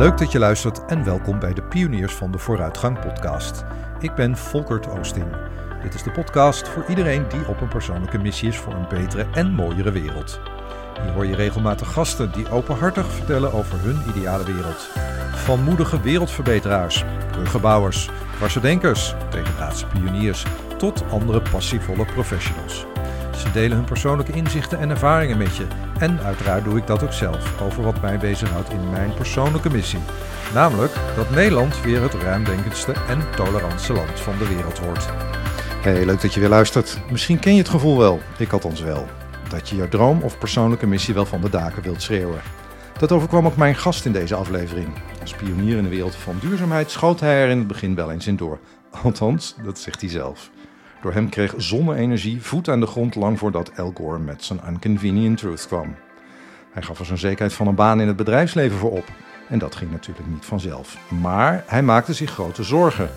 Leuk dat je luistert en welkom bij de Pioniers van de Vooruitgang podcast. Ik ben Volkert Oosting. Dit is de podcast voor iedereen die op een persoonlijke missie is voor een betere en mooiere wereld. Hier hoor je regelmatig gasten die openhartig vertellen over hun ideale wereld. Van moedige wereldverbeteraars, bruggenbouwers, denkers, tegendraadse pioniers tot andere passievolle professionals. Ze delen hun persoonlijke inzichten en ervaringen met je. En uiteraard doe ik dat ook zelf over wat mij bezighoudt in mijn persoonlijke missie. Namelijk dat Nederland weer het ruimdenkendste en tolerantste land van de wereld wordt. Hey, leuk dat je weer luistert. Misschien ken je het gevoel wel, ik althans wel, dat je je droom of persoonlijke missie wel van de daken wilt schreeuwen. Dat overkwam ook mijn gast in deze aflevering. Als pionier in de wereld van duurzaamheid schoot hij er in het begin wel eens in door. Althans, dat zegt hij zelf. Door hem kreeg zonne-energie voet aan de grond lang voordat Al Gore met zijn Unconvenient Truth kwam. Hij gaf er zijn zekerheid van een baan in het bedrijfsleven voor op. En dat ging natuurlijk niet vanzelf. Maar hij maakte zich grote zorgen.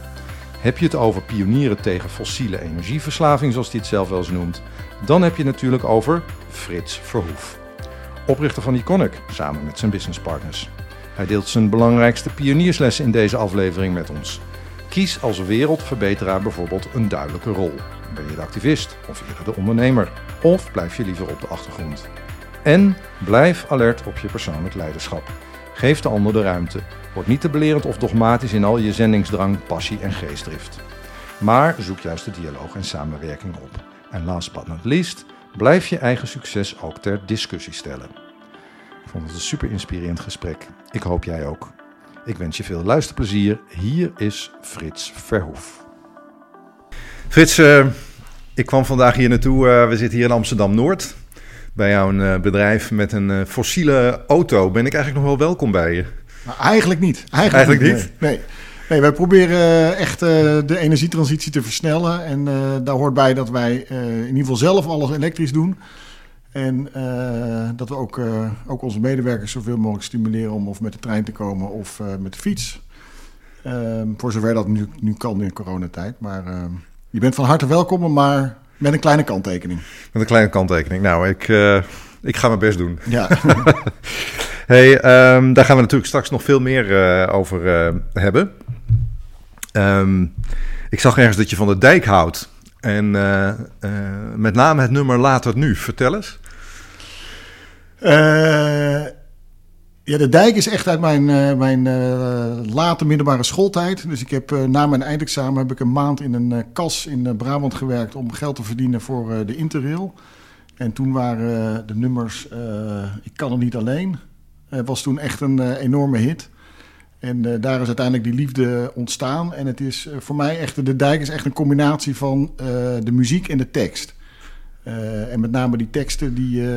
Heb je het over pionieren tegen fossiele energieverslaving, zoals hij het zelf wel eens noemt, dan heb je het natuurlijk over Frits Verhoef. Oprichter van Iconic, samen met zijn businesspartners. Hij deelt zijn belangrijkste pionierslessen in deze aflevering met ons. Kies als wereldverbeteraar bijvoorbeeld een duidelijke rol. Ben je de activist of eerder de ondernemer? Of blijf je liever op de achtergrond? En blijf alert op je persoonlijk leiderschap. Geef de ander de ruimte. Word niet te belerend of dogmatisch in al je zendingsdrang, passie en geestdrift. Maar zoek juist de dialoog en samenwerking op. En last but not least, blijf je eigen succes ook ter discussie stellen. Ik vond het een super inspirerend gesprek. Ik hoop jij ook. Ik wens je veel luisterplezier. Hier is Frits Verhoef. Frits, uh, ik kwam vandaag hier naartoe. Uh, we zitten hier in Amsterdam-Noord. Bij jouw uh, bedrijf met een fossiele auto. Ben ik eigenlijk nog wel welkom bij je? Maar eigenlijk niet. Eigenlijk, eigenlijk niet? Nee. nee. nee. wij proberen echt de energietransitie te versnellen. En daar hoort bij dat wij in ieder geval zelf alles elektrisch doen. En uh, dat we ook, uh, ook onze medewerkers zoveel mogelijk stimuleren om of met de trein te komen of uh, met de fiets. Ehm, voor zover dat nu, nu kan in coronatijd. Maar ehm, je bent van harte welkom, maar met een kleine kanttekening. Met een kleine kanttekening. Nou, ik, ik ga mijn best doen. Ja. hey, um, daar gaan we natuurlijk straks nog veel meer over hebben. ik zag ergens dat je van de dijk houdt. En met name het nummer Laat het nu. Vertel eens. Uh, ja, de dijk is echt uit mijn, uh, mijn uh, late middelbare schooltijd. Dus ik heb na mijn eindexamen heb ik een maand in een kas in Brabant gewerkt om geld te verdienen voor de Interrail. En toen waren de nummers Ik kan het niet alleen. was toen echt een enorme hit. En daar is uiteindelijk die liefde ontstaan. En het is voor mij echt, de dijk is echt een combinatie van de muziek en de tekst. Uh, en met name die teksten, die, uh,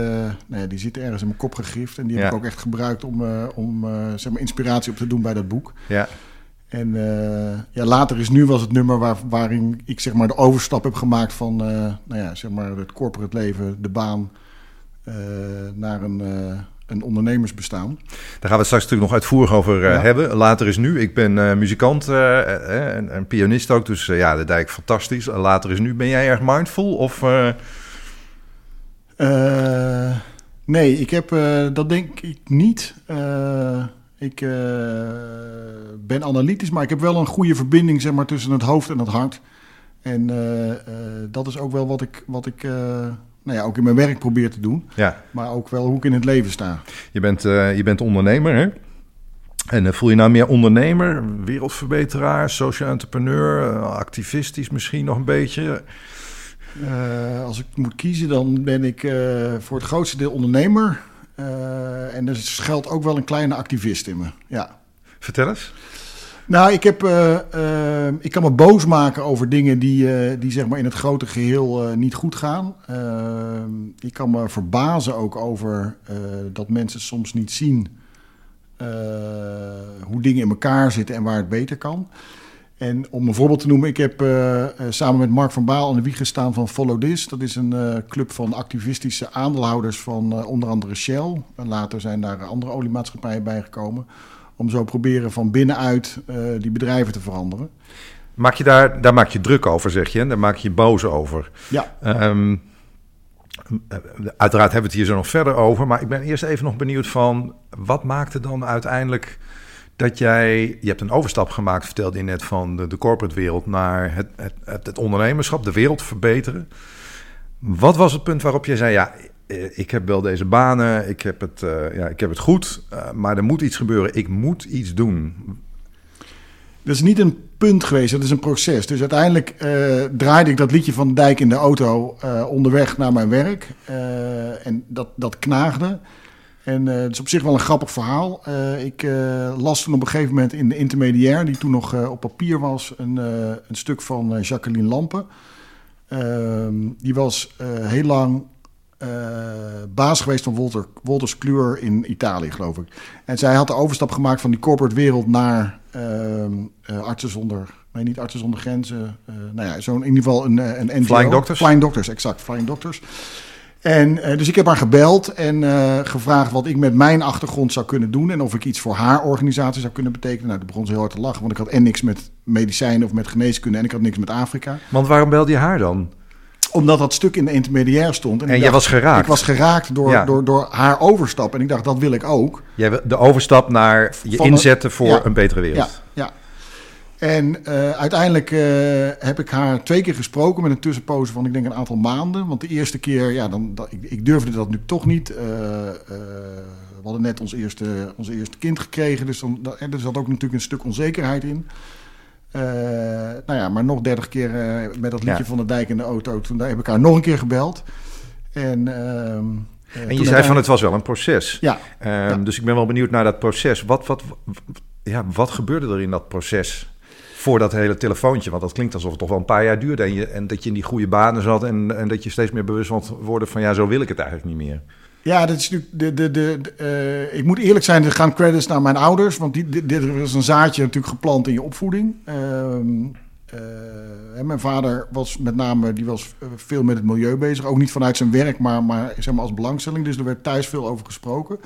nou ja, die zitten ergens in mijn kop gegrift. En die heb ik ook echt gebruikt om, uh, om zeg maar inspiratie op te doen bij dat boek. Ja. En ja, later is nu was het nummer waar, waarin ik zeg maar de overstap heb gemaakt van nou ja, zeg maar het corporate leven, de baan, naar een, een ondernemersbestaan. Daar gaan we het straks natuurlijk nog uitvoerig over ja. hebben. Later is nu. Ik ben muzikant en, en, pianist ook, dus ja, de dijk fantastisch. Later is nu. Ben jij erg mindful of... Uh, nee, ik heb, uh, dat denk ik niet. Uh, ik ben analytisch, maar ik heb wel een goede verbinding zeg maar, tussen het hoofd en het hart. En dat is ook wel wat ik, wat ik nou ja, ook in mijn werk probeer te doen. Ja. Maar ook wel hoe ik in het leven sta. Je bent, je bent ondernemer, hè? En voel je nou meer ondernemer, wereldverbeteraar, social entrepreneur, activistisch misschien nog een beetje? Uh, als ik moet kiezen, dan ben ik uh, voor het grootste deel ondernemer. Uh, en er schuilt ook wel een kleine activist in me. Ja. Vertel eens. Nou, ik, heb, ik kan me boos maken over dingen die, die zeg maar in het grote geheel niet goed gaan. ik kan me verbazen ook over dat mensen soms niet zien hoe dingen in elkaar zitten en waar het beter kan. En om een voorbeeld te noemen, ik heb uh, samen met Mark van Baal aan de wieg gestaan van Follow This. Dat is een uh, club van activistische aandeelhouders van onder andere Shell. En later zijn daar andere oliemaatschappijen bijgekomen. Om zo proberen van binnenuit die bedrijven te veranderen. Maak je daar, daar maak je druk over, zeg je, en daar maak je boos over. Ja. Um, uiteraard hebben we het hier zo nog verder over. Maar ik ben eerst even nog benieuwd van... wat maakte dan uiteindelijk dat jij, je hebt een overstap gemaakt, vertelde je net, van de, corporate wereld naar het, het, het, ondernemerschap, de wereld verbeteren. Wat was het punt waarop je zei, ja, eh, ik heb wel deze banen, ik heb het, uh, ja, ik heb het goed, uh, maar er moet iets gebeuren, ik moet iets doen. Dat is niet een punt geweest, dat is een proces. Dus uiteindelijk uh, draaide ik dat liedje van dijk in de auto onderweg naar mijn werk. en dat, dat knaagde. En het is op zich wel een grappig verhaal. ik las toen op een gegeven moment in de intermediair, die toen nog op papier was, een, een stuk van Jacqueline Lampen. Ehm, die was heel lang uh, baas geweest van Wolter, Wolters Kluwer in Italië, geloof ik. En zij had de overstap gemaakt van die corporate wereld naar uh, artsen zonder... Nee, niet artsen zonder grenzen. Nou ja, zo'n in ieder geval een, een NGO. Flying Doctors? Flying Doctors, exact. Flying Doctors. En dus ik heb haar gebeld en gevraagd wat ik met mijn achtergrond zou kunnen doen. En of ik iets voor haar organisatie zou kunnen betekenen. Nou, toen begon ze heel hard te lachen, want ik had en niks met medicijnen of met geneeskunde en ik had niks met Afrika. Want waarom belde je haar dan? Omdat dat stuk in de intermediair stond. En, en jij was geraakt? Ik was geraakt door, door, door haar overstap. En ik dacht, dat wil ik ook. Jij, de overstap naar je inzetten voor een betere wereld. Ja, ja. En uh, uiteindelijk uh, heb ik haar twee keer gesproken met een tussenpoze van, ik denk, een aantal maanden. Want de eerste keer, ja, dan, dat, ik, ik, durfde dat nu toch niet. Uh, we hadden net ons eerste, ons eerste kind gekregen, dus dan, er zat ook natuurlijk een stuk onzekerheid in. Nou ja, maar nog dertig keer met dat liedje ja. van de dijk in de auto. Toen heb ik haar nog een keer gebeld. En, uh, en je zei van het was wel een proces. Ja, um, ja, Dus ik ben wel benieuwd naar dat proces. Wat, wat, ja, wat gebeurde er in dat proces? Voor dat hele telefoontje. Want dat klinkt alsof het toch wel een paar jaar duurde. En, je, en dat je in die goede banen zat. En, en dat je steeds meer bewust was worden van ja, zo wil ik het eigenlijk niet meer. Ja, dat is natuurlijk de, de, de, uh, ik moet eerlijk zijn, er gaan credits naar mijn ouders. Want die, dit, was een zaadje natuurlijk geplant in je opvoeding. Uh, uh, mijn vader was met name die was veel met het milieu bezig. Ook niet vanuit zijn werk, maar, maar zeg maar als belangstelling. Dus er werd thuis veel over gesproken.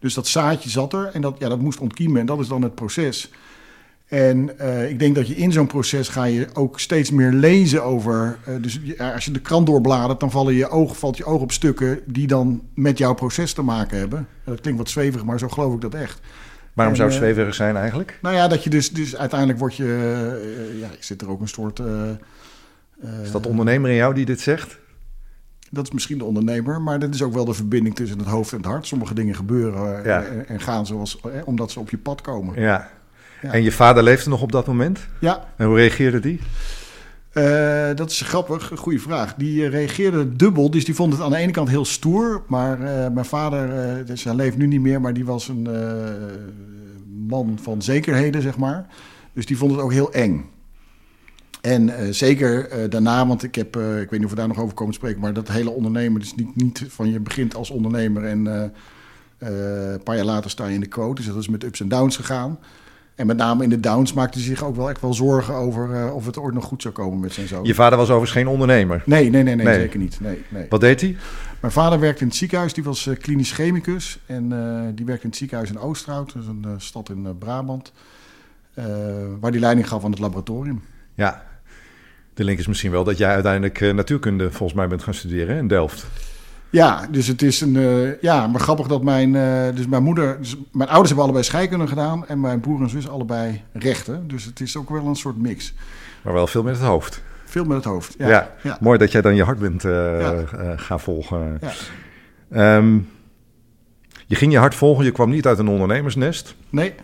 Dus dat zaadje zat er en dat, ja, dat moest ontkiemen. En dat is dan het proces. En uh, ik denk dat je in zo'n proces ga je ook steeds meer lezen over. Uh, dus als je de krant doorbladert, dan vallen je oog, valt je oog op stukken die dan met jouw proces te maken hebben. Dat klinkt wat zweverig, maar zo geloof ik dat echt. Waarom en, zou het zweverig zijn eigenlijk? Nou ja, dat je dus, dus uiteindelijk word je. Uh, ja, zit er ook een soort. is dat de ondernemer in jou die dit zegt? Dat is misschien de ondernemer, maar dat is ook wel de verbinding tussen het hoofd en het hart. Sommige dingen gebeuren ja. en, en, gaan zoals, omdat ze op je pad komen. Ja. Ja. En je vader leefde nog op dat moment? Ja. En hoe reageerde die? Uh, dat is grappig, een goede vraag. Die uh, reageerde dubbel, dus die vond het aan de ene kant heel stoer. Maar uh, mijn vader, dus hij leeft nu niet meer, maar die was een man van zekerheden, zeg maar. Dus die vond het ook heel eng. En zeker daarna, want ik heb, ik weet niet of we daar nog over komen spreken, maar dat hele ondernemen, dus niet, niet van je begint als ondernemer en een paar jaar later sta je in de quote. Dus dat is met ups en downs gegaan. En met name in de downs maakte hij zich ook wel echt wel zorgen over uh, of het ooit nog goed zou komen met zijn zoon. Je vader was overigens geen ondernemer? Nee, nee, nee, nee, nee. zeker niet. Nee, nee. Wat deed hij? Mijn vader werkte in het ziekenhuis, die was uh, klinisch chemicus. En uh, die werkte in het ziekenhuis in Oosterhout, dat is een stad in Brabant. waar die leiding gaf aan het laboratorium. Ja, de link is misschien wel dat jij uiteindelijk natuurkunde volgens mij bent gaan studeren in Delft. Ja, dus het is een. Uh, ja, maar grappig dat mijn. Uh, dus mijn moeder. Dus mijn ouders hebben allebei scheikunde gedaan. En mijn broer en zus allebei rechten. Dus het is ook wel een soort mix. Maar wel veel met het hoofd. Veel met het hoofd. Ja. ja. ja. Mooi dat jij dan je hart bent uh, ja. gaan volgen. Ja. Um, je ging je hart volgen. Je kwam niet uit een ondernemersnest. Nee.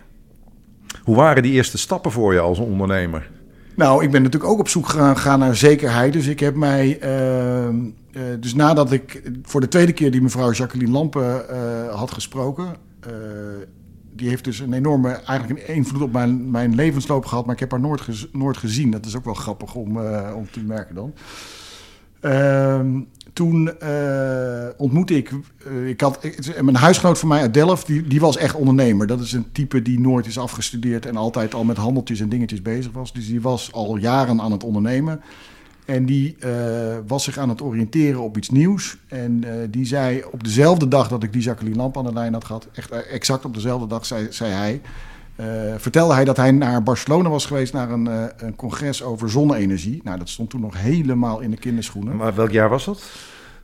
Hoe waren die eerste stappen voor je als ondernemer? Nou, ik ben natuurlijk ook op zoek gegaan naar zekerheid. Dus ik heb mij. Uh, uh, dus nadat ik voor de tweede keer die mevrouw Jacqueline Lampen uh, had gesproken. Uh, die heeft dus een enorme eigenlijk een invloed op mijn, mijn levensloop gehad. Maar ik heb haar nooit, gez, nooit gezien. Dat is ook wel grappig om, om te merken dan. Toen uh, ontmoette ik, uh, ik had, mijn huisgenoot van mij uit Delft, die, die was echt ondernemer. Dat is een type die nooit is afgestudeerd en altijd al met handeltjes en dingetjes bezig was. Dus die was al jaren aan het ondernemen. En die was zich aan het oriënteren op iets nieuws. En die zei op dezelfde dag dat ik die Jacqueline Lamp aan de lijn had gehad, echt exact op dezelfde dag, zei, zei hij... Uh, vertelde hij dat hij naar Barcelona was geweest naar een, uh, een congres over zonne-energie. Nou, dat stond toen nog helemaal in de kinderschoenen. Maar welk jaar was dat?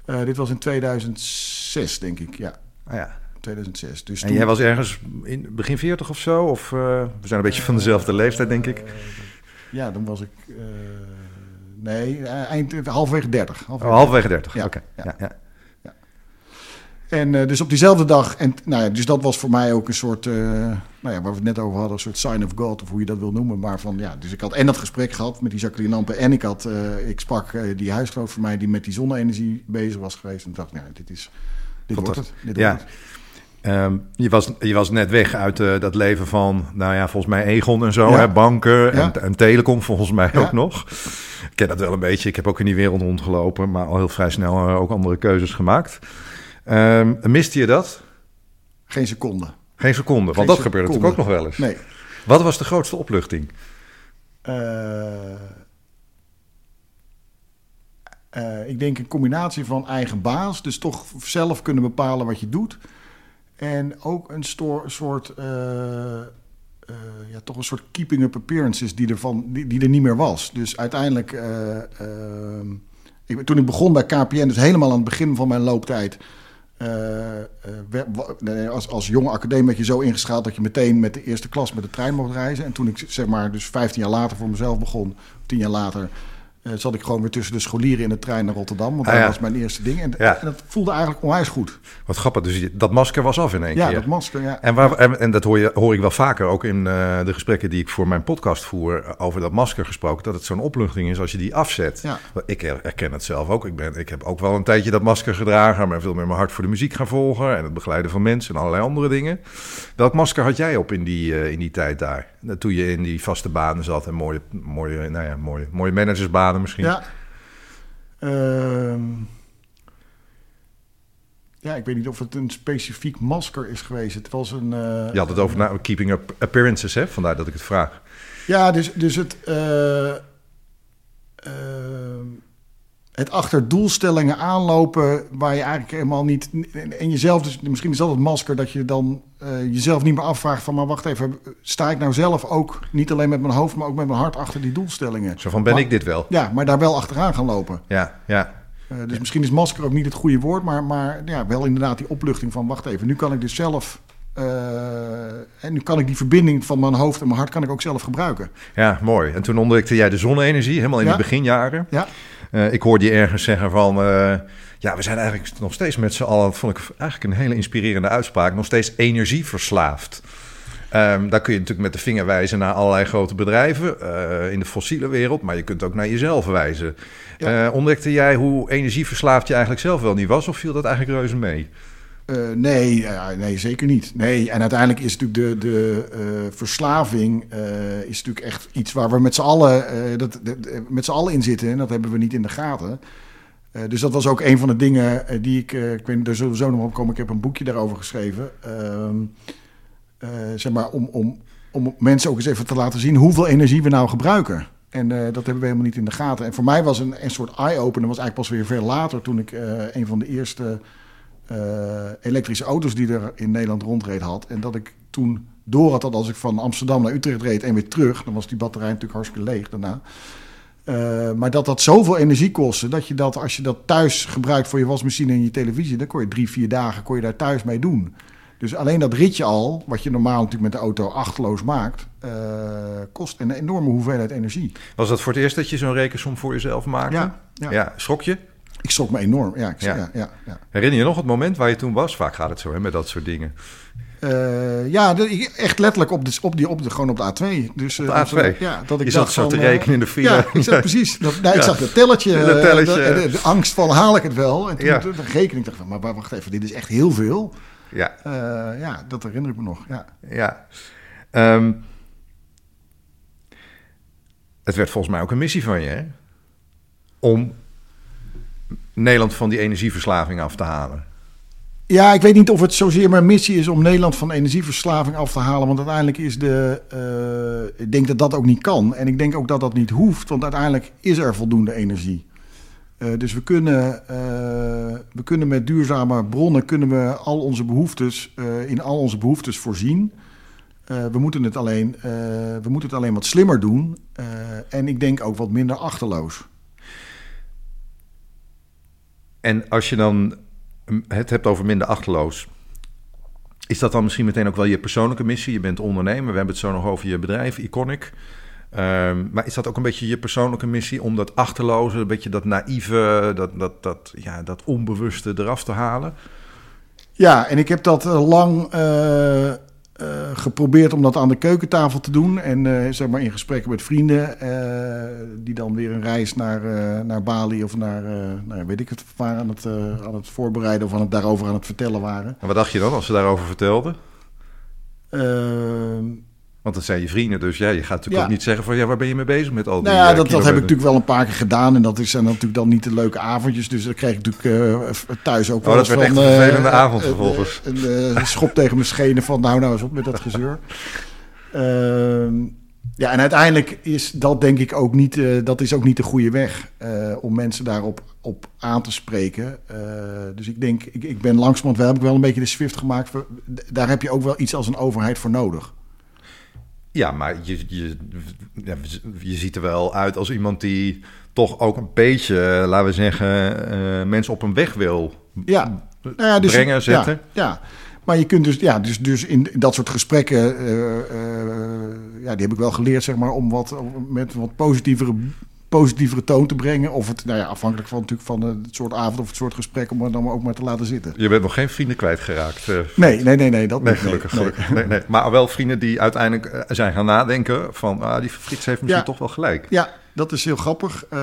Uh, dit was in 2006, denk ik, ja. Ah, ja. 2006. Dus En toen- jij was ergens in begin 40 of zo? Of eh, we zijn een beetje van dezelfde leeftijd, denk ik. Eh, ja, dan was ik... eh, nee, eh, eind, halverwege 30. Oh, halverwege halverwege 30. Ja, Oké. Ja, ja. En eh, dus op diezelfde dag, en nou ja, dus dat was voor mij ook een soort, eh, nou ja, waar we het net over hadden, een soort sign of God, of hoe je dat wil noemen. Maar van ja, dus ik had en dat gesprek gehad met die Jacqueline Lampen, en ik had, eh, ik sprak die huisgenoot voor mij die met die zonne-energie bezig was geweest. En dacht, nou, dit is, dit wordt het. Dit Ja. wordt het. Ehm, je, was, je was net weg uit dat leven van, nou ja, volgens mij Egon en zo, Ja. hè, banken en, Ja. en telecom volgens mij ook nog. Ik ken dat wel een beetje. Ik heb ook in die wereld rondgelopen, maar al heel vrij snel ook andere keuzes gemaakt. Ehm, miste je dat? Geen seconde. Geen seconde, want Geen dat gebeurt natuurlijk ook nog wel eens. Nee. Wat was de grootste opluchting? Eh, eh, ik denk een combinatie van eigen baas, dus toch zelf kunnen bepalen wat je doet. En ook een soort, eh, ja, toch een soort keeping up appearances die er, van, die, die er niet meer was. Dus uiteindelijk, eh, ehm, ik, toen ik begon bij KPN, dus helemaal aan het begin van mijn looptijd, eh, eh, als, als jonge academie je zo ingeschaald dat je meteen met de eerste klas met de trein mocht reizen. En toen ik zeg maar dus 15 jaar later voor mezelf begon, of 10 jaar later, eh, zat ik gewoon weer tussen de scholieren in de trein naar Rotterdam. Want Ah, dat ja. was mijn eerste ding. En, Ja. en dat voelde eigenlijk onwijs goed. Wat grappig, dus dat masker was af in één Ja, keer. dat masker. Ja. En, waar, en, en dat hoor, je, hoor ik wel vaker ook in eh, de gesprekken die ik voor mijn podcast voer eh, over dat masker gesproken, dat het zo'n opluchting is als je die afzet. Ja. Ik her- herken het zelf ook. Ik, ben, ik heb ook wel een tijdje dat masker gedragen, maar veel meer mijn hart voor de muziek gaan volgen en het begeleiden van mensen en allerlei andere dingen. Welk masker had jij op in die, in die tijd daar? Toen je in die vaste banen zat en mooie, mooie, nou ja, mooie, mooie managersbanen misschien. Ja. Ehm, ja, ik weet niet of het een specifiek masker is geweest. Het was een. eh, Je had het over nou, keeping up appearances, hè? vandaar dat ik het vraag. Ja, dus, dus het. eh, ehm, het achter doelstellingen aanlopen waar je eigenlijk helemaal niet. En jezelf, dus misschien is dat het masker dat je dan eh, jezelf niet meer afvraagt van. Maar wacht even, sta ik nou zelf ook niet alleen met mijn hoofd, maar ook met mijn hart achter die doelstellingen? Zo van, ben Maar- ik dit wel? Ja, maar daar wel achteraan gaan lopen. Ja, ja. Eh, dus misschien is masker ook niet het goede woord, maar, maar ja, wel inderdaad die opluchting van wacht even, nu kan ik dus zelf. eh, en nu kan ik die verbinding van mijn hoofd en mijn hart kan ik ook zelf gebruiken. Ja, mooi. En toen ontdekte jij de zonne-energie, helemaal in Ja. die beginjaren. Ja, ik hoorde je ergens zeggen van... ja, we zijn eigenlijk nog steeds met z'n allen... dat vond ik eigenlijk een hele inspirerende uitspraak... nog steeds energieverslaafd. Ehm, daar kun je natuurlijk met de vinger wijzen naar allerlei grote bedrijven... eh, in de fossiele wereld, maar je kunt ook naar jezelf wijzen. Ja. Eh, ontdekte jij hoe energieverslaafd je eigenlijk zelf wel niet was... of viel dat eigenlijk reuze mee? Eh, nee, nee, zeker niet. Nee, en uiteindelijk is natuurlijk de, de verslaving is natuurlijk echt iets waar we met z'n allen, dat, met z'n allen in zitten. En dat hebben we niet in de gaten. Eh, dus dat was ook een van de dingen eh, die ik, eh, ik weet daar zullen we zo nog op komen. Ik heb een boekje daarover geschreven. Ehm, eh, zeg maar, om, om, om mensen ook eens even te laten zien hoeveel energie we nou gebruiken. En dat hebben we helemaal niet in de gaten. En voor mij was een, een soort eye-opener, was eigenlijk pas weer veel later toen ik een van de eerste elektrische auto's die er in Nederland rondreed had. En dat ik toen door had dat als ik van Amsterdam naar Utrecht reed en weer terug, dan was die batterij natuurlijk hartstikke leeg daarna. Eh, maar dat dat zoveel energie kostte, dat je dat als je dat thuis gebruikt voor je wasmachine en je televisie, dan kon je drie, vier dagen kon je daar thuis mee doen. Dus alleen dat ritje al, wat je normaal natuurlijk met de auto achteloos maakt, eh, kost een enorme hoeveelheid energie. Was dat voor het eerst dat je zo'n rekensom voor jezelf maakte? Ja, ja. ja schrok je? Ik schrok me enorm. Ja, ik. Ja, ja, Herinner je nog het moment waar je toen was? Vaak gaat het zo hè, met dat soort dingen. Eh, ja, de- ik- echt letterlijk op de, op die, op de, gewoon op de A2. Dus, Op de eh, A2? dat- Ja, dat ik Je zat zo te van, rekenen in de eh, file. Ja, ik zat precies. Dat, nou, Ik Ja. zag het telletje. Dat eh, telletje. De, angst van haal ik het wel. En toen Ja. rekening dacht ik van, maar wacht even, dit is echt heel veel. Ja, Eh, ja, dat herinner ik me nog. Ja. ja. Ehm, het werd volgens mij ook een missie van je, hè? Om Nederland van die energieverslaving af te halen. Ja, ik weet niet of het zozeer mijn missie is om Nederland van energieverslaving af te halen. Want uiteindelijk is de. eh, ik denk dat dat ook niet kan. En ik denk ook dat dat niet hoeft. Want uiteindelijk is er voldoende energie. Eh, dus we kunnen, eh, we kunnen met duurzame bronnen kunnen we al onze behoeftes, eh, in al onze behoeftes voorzien. We, moeten het alleen, we moeten het alleen wat slimmer doen. En ik denk ook wat minder achterloos. En als je dan het hebt over minder achterloos. Is dat dan misschien meteen ook wel je persoonlijke missie? Je bent ondernemer, we hebben het zo nog over je bedrijf, Iconic. Ehm, maar is dat ook een beetje je persoonlijke missie om dat achterloze, een beetje dat naïeve, dat, dat, dat, ja, dat onbewuste eraf te halen? Ja, en ik heb dat eh, lang uh, geprobeerd om dat aan de keukentafel te doen. En uh, zeg maar in gesprekken met vrienden die dan weer een reis naar, naar Bali of naar, nou, weet ik het, waren aan het, aan het voorbereiden of aan het, daarover aan het vertellen waren. En wat dacht je dan als ze daarover vertelden? Want dat zijn je vrienden, dus ja, je gaat natuurlijk ook niet zeggen van ja, waar ben je mee bezig met al die Nou ja, dat, dat heb ik natuurlijk wel een paar keer gedaan. En dat zijn natuurlijk dan niet de leuke avondjes. Dus dan kreeg ik natuurlijk uh, thuis ook oh, dat werd van, echt een vervelende uh, avond vervolgens. Een schop tegen mijn schenen van nou, nou eens op met dat gezeur. Ehm, ja, en uiteindelijk is dat denk ik ook niet, dat is ook niet de goede weg om mensen daarop op aan te spreken. dus ik denk, ik, ik ben langzamerhand wel, heb ik wel een beetje de Swift gemaakt. Daar heb je ook wel iets als een overheid voor nodig. Ja, maar je, je, je ziet er wel uit als iemand die toch ook een beetje, laten we zeggen, uh, mensen op een weg wil ja. Nou ja, dus, brengen, zetten. Ja, ja, maar je kunt dus, ja, dus, dus in dat soort gesprekken, uh, uh, ja, die heb ik wel geleerd, zeg maar, om wat met wat positievere positievere toon te brengen. Of het, nou ja, afhankelijk van, natuurlijk van het soort avond of het soort gesprek, om het dan ook maar te laten zitten. Je bent nog geen vrienden kwijtgeraakt? Uh, nee, nee, nee, nee. Dat nee, niet, gelukkig. Nee, gelukkig. Nee. Nee, maar wel vrienden die uiteindelijk uh, zijn gaan nadenken van, ah, die Frits heeft misschien ja. toch wel gelijk. Ja, dat is heel grappig. Uh,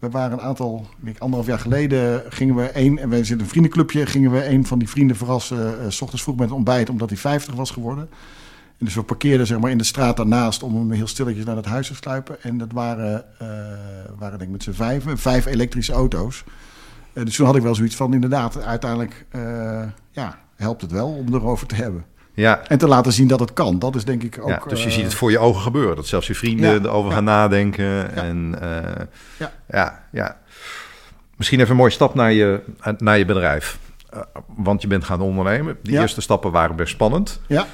we waren een aantal, ik, anderhalf jaar geleden, gingen we een, en we zitten een vriendenclubje, gingen we een van die vrienden verrassen, s ochtends vroeg met ontbijt, omdat hij 50 was geworden. En dus we parkeerden zeg maar, in de straat daarnaast om hem heel stilletjes naar het huis te sluipen. En dat waren, uh, waren denk ik met z'n vijven, vijf elektrische auto's. Uh, dus toen had ik wel zoiets van, inderdaad, uiteindelijk uh, ja, helpt het wel om erover te hebben. Ja. En te laten zien dat het kan. Dat is denk ik ook... Ja, dus je ziet het voor je ogen gebeuren. Dat zelfs je vrienden ja, erover gaan nadenken. En ja. ja, ja. Misschien even een mooie stap naar je, naar je bedrijf. want je bent gaan ondernemen. Die eerste stappen waren best spannend. Ja.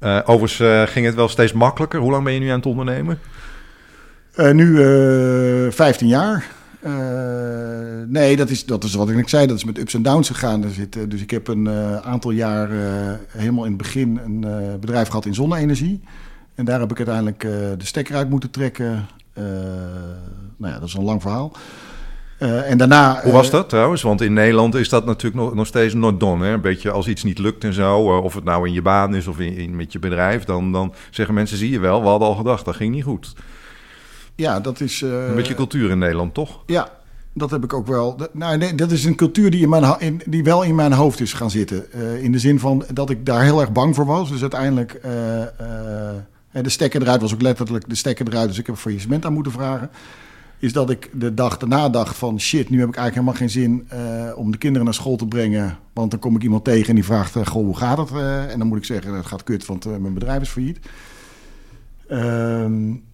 Uh, overigens uh, ging het wel steeds makkelijker. Hoe lang ben je nu aan het ondernemen? Uh, nu 15 jaar. nee, dat is, dat is wat ik zei. Dat is met ups en downs gegaan. Dus ik heb een aantal jaar helemaal in het begin een bedrijf gehad in zonne-energie. En daar heb ik uiteindelijk de stekker uit moeten trekken. nou ja, dat is een lang verhaal. Uh, en daarna, Hoe was dat trouwens? Want in Nederland is dat natuurlijk nog, nog steeds not done. Hè? Een beetje als iets niet lukt en zo, uh, of het nou in je baan is of in, in, met je bedrijf, dan, dan zeggen mensen: zie je wel, we hadden al gedacht, dat ging niet goed. Ja, dat is. Uh, een beetje cultuur in Nederland, toch? Ja, dat heb ik ook wel. Dat, nou, nee, dat is een cultuur die, in mijn, in, die wel in mijn hoofd is gaan zitten. in de zin van dat ik daar heel erg bang voor was. Dus uiteindelijk. de stekker eruit was ook letterlijk de stekker eruit. Dus ik heb faillissement aan moeten vragen is dat ik de dag daarna dacht van shit, nu heb ik eigenlijk helemaal geen zin uh, om de kinderen naar school te brengen. Want dan kom ik iemand tegen en die vraagt, uh, goh, hoe gaat het? Uh, en dan moet ik zeggen, het gaat kut, want mijn bedrijf is failliet. Um,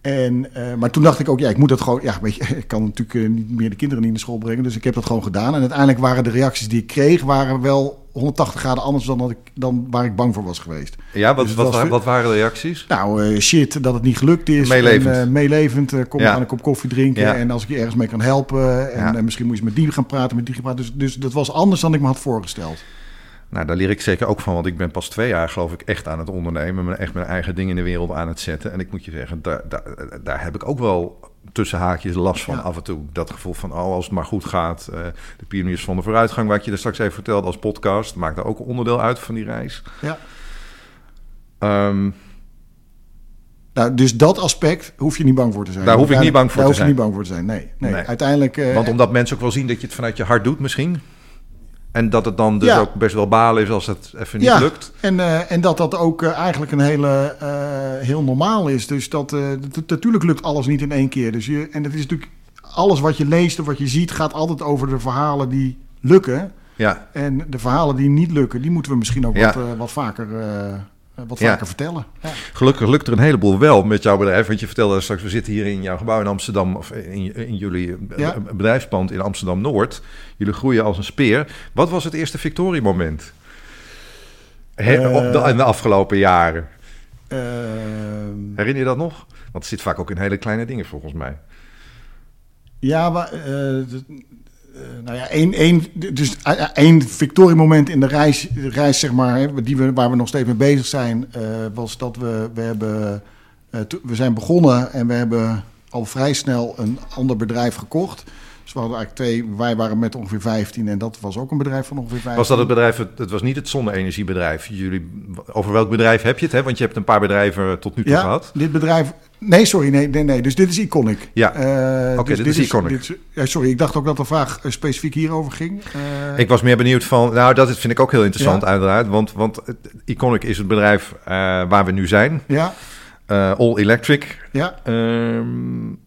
en, maar toen dacht ik ook, ja, ik moet dat gewoon, ja, weet je, ik kan natuurlijk niet meer de kinderen niet naar school brengen. Dus ik heb dat gewoon gedaan. En uiteindelijk waren de reacties die ik kreeg, waren wel 180 graden anders dan, dat ik, dan waar ik bang voor was geweest. Ja, wat, dus wat, was, wat, waren de reacties? Nou, uh, shit, dat het niet gelukt is. Meelevend. En, uh, meelevend, uh, kom ja. aan een kop koffie drinken. Ja. En als ik je ergens mee kan helpen. En, ja. misschien moet je met die gaan praten, met die gaan praten. Dus, dus dat was anders dan ik me had voorgesteld. Nou, daar leer ik zeker ook van, want ik ben pas twee jaar, geloof ik, echt aan het ondernemen. Echt mijn eigen dingen in de wereld aan het zetten. En ik moet je zeggen, daar, daar, daar heb ik ook wel tussen haakjes last van ja. af en toe. Dat gevoel van, oh, als het maar goed gaat. Uh, de pioniers van de vooruitgang, wat je er straks even vertelde als podcast, maakt daar ook onderdeel uit van die reis. Ja. Um, nou, dus dat aspect hoef je niet bang voor te zijn. Daar hoef ik niet bang voor daar te zijn. hoef je niet bang voor te zijn, nee. nee. nee. Uiteindelijk... Uh, Want omdat mensen ook wel zien dat je het vanuit je hart doet misschien... En dat het dan dus ja. ook best wel balen is als het even niet ja. lukt. En, uh, en dat dat ook uh, eigenlijk een hele uh, heel normaal is. Dus dat natuurlijk lukt alles niet in één keer. Dus je, en het is natuurlijk alles wat je leest of wat je ziet, gaat altijd over de verhalen die lukken. Ja. En de verhalen die niet lukken, die moeten we misschien ook ja. wat, wat vaker. Wat vaker vertellen. Ja. Gelukkig lukt er een heleboel wel met jouw bedrijf. Want je vertelde straks, we zitten hier in jouw gebouw in Amsterdam, of in, in jullie bedrijfspand in Amsterdam Noord. Jullie groeien als een speer. Wat was het eerste victoriemoment? He, uh, de, in de afgelopen jaren. Uh, Herinner je dat nog? Want het zit vaak ook in hele kleine dingen volgens mij. Ja, maar, uh, nou ja, één, één, dus eh, één victoriemoment in de reis, reis zeg maar, die we, waar we nog steeds mee bezig zijn, uh, was dat we, we, hebben, uh, we zijn begonnen en we hebben al vrij snel een ander bedrijf gekocht. Dus we hadden eigenlijk twee, wij waren met ongeveer 15 en dat was ook een bedrijf van ongeveer 15. Was dat het bedrijf, het was niet het zonne-energiebedrijf? Jullie, over welk bedrijf heb je het? Hè? Want je hebt een paar bedrijven tot nu toe ja, gehad. dit bedrijf, nee sorry, nee, nee, nee. dus dit is Iconic. Ja, uh, oké, okay, dus dit, dit, is Iconic. Dit, ja, sorry, ik dacht ook dat de vraag specifiek hierover ging. Uh, ik was meer benieuwd van, nou dat vind ik ook heel interessant ja. uiteraard, want, want Iconic is het bedrijf uh, waar we nu zijn. Ja. All Electric. Ja. Um,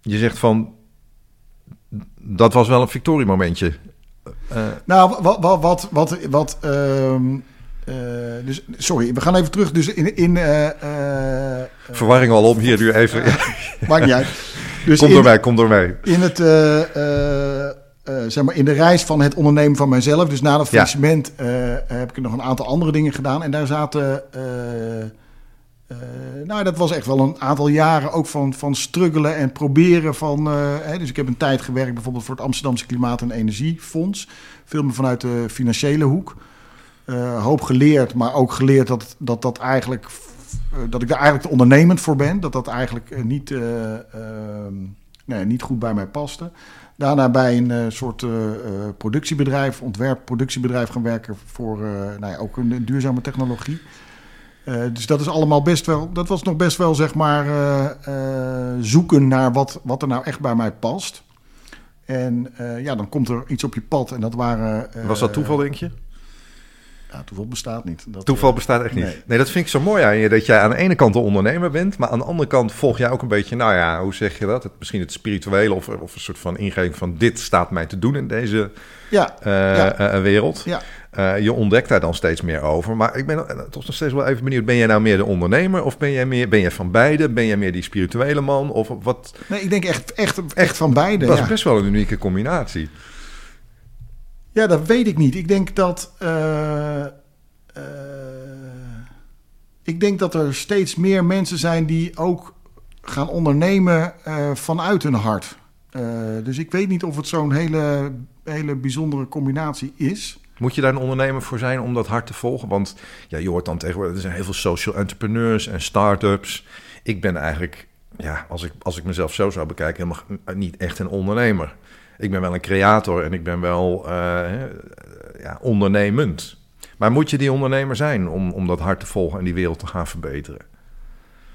je zegt van, dat was wel een victoriemomentje. Nou, wat, wat, wat, wat, wat uh, uh, dus, sorry, we gaan even terug. Dus in, in uh, verwarring al om hier nu even. maakt niet uit. Dus kom door mij, kom door mij. In het, zeg maar, in de reis van het ondernemen van mijzelf, dus na dat faillissement, ja. heb ik nog een aantal andere dingen gedaan. En daar zaten nou, dat was echt wel een aantal jaren ook van, van struggelen en proberen van... Hè, dus ik heb een tijd gewerkt bijvoorbeeld voor het Amsterdamse Klimaat- en Energiefonds. Veel meer vanuit de financiële hoek. Uh, hoop geleerd, maar ook geleerd dat, dat, dat, eigenlijk, dat ik daar eigenlijk te ondernemend voor ben. Dat dat eigenlijk niet, ehm, niet goed bij mij paste. Daarna bij een soort productiebedrijf, ontwerp-productiebedrijf gaan werken voor nou ja, ook een duurzame technologie. Dus dat is allemaal best wel, dat was nog best wel zeg maar zoeken naar wat, wat er nou echt bij mij past. En ja, dan komt er iets op je pad en dat waren... was dat toeval denk je? Ja, toeval bestaat niet. Dat, toeval bestaat echt niet. Nee. nee. dat vind ik zo mooi aan je. Dat jij aan de ene kant een ondernemer bent, maar aan de andere kant volg jij ook een beetje, nou ja, hoe zeg je dat? Het, misschien het spirituele of, of een soort van ingeving van dit staat mij te doen in deze ja, ja. wereld. Ja. Uh, je ontdekt daar dan steeds meer over. Maar ik ben toch nog steeds wel even benieuwd. Ben jij nou meer de ondernemer of ben jij meer ben jij van beide? Ben jij meer die spirituele man? Of wat? Nee, ik denk echt, echt, echt van beide. Dat is best wel een unieke combinatie. Ja, dat weet ik niet. Ik denk dat. Uh, uh, ik denk dat er steeds meer mensen zijn die ook gaan ondernemen vanuit hun hart. dus ik weet niet of het zo'n hele, hele bijzondere combinatie is. Moet je daar een ondernemer voor zijn om dat hard te volgen? Want ja, je hoort dan tegenwoordig, er zijn heel veel social entrepreneurs en start-ups. Ik ben eigenlijk, ja, als ik, als ik mezelf zo zou bekijken, helemaal niet echt een ondernemer. Ik ben wel een creator en ik ben wel uh, ja, ondernemend. Maar moet je die ondernemer zijn om, om dat hard te volgen en die wereld te gaan verbeteren?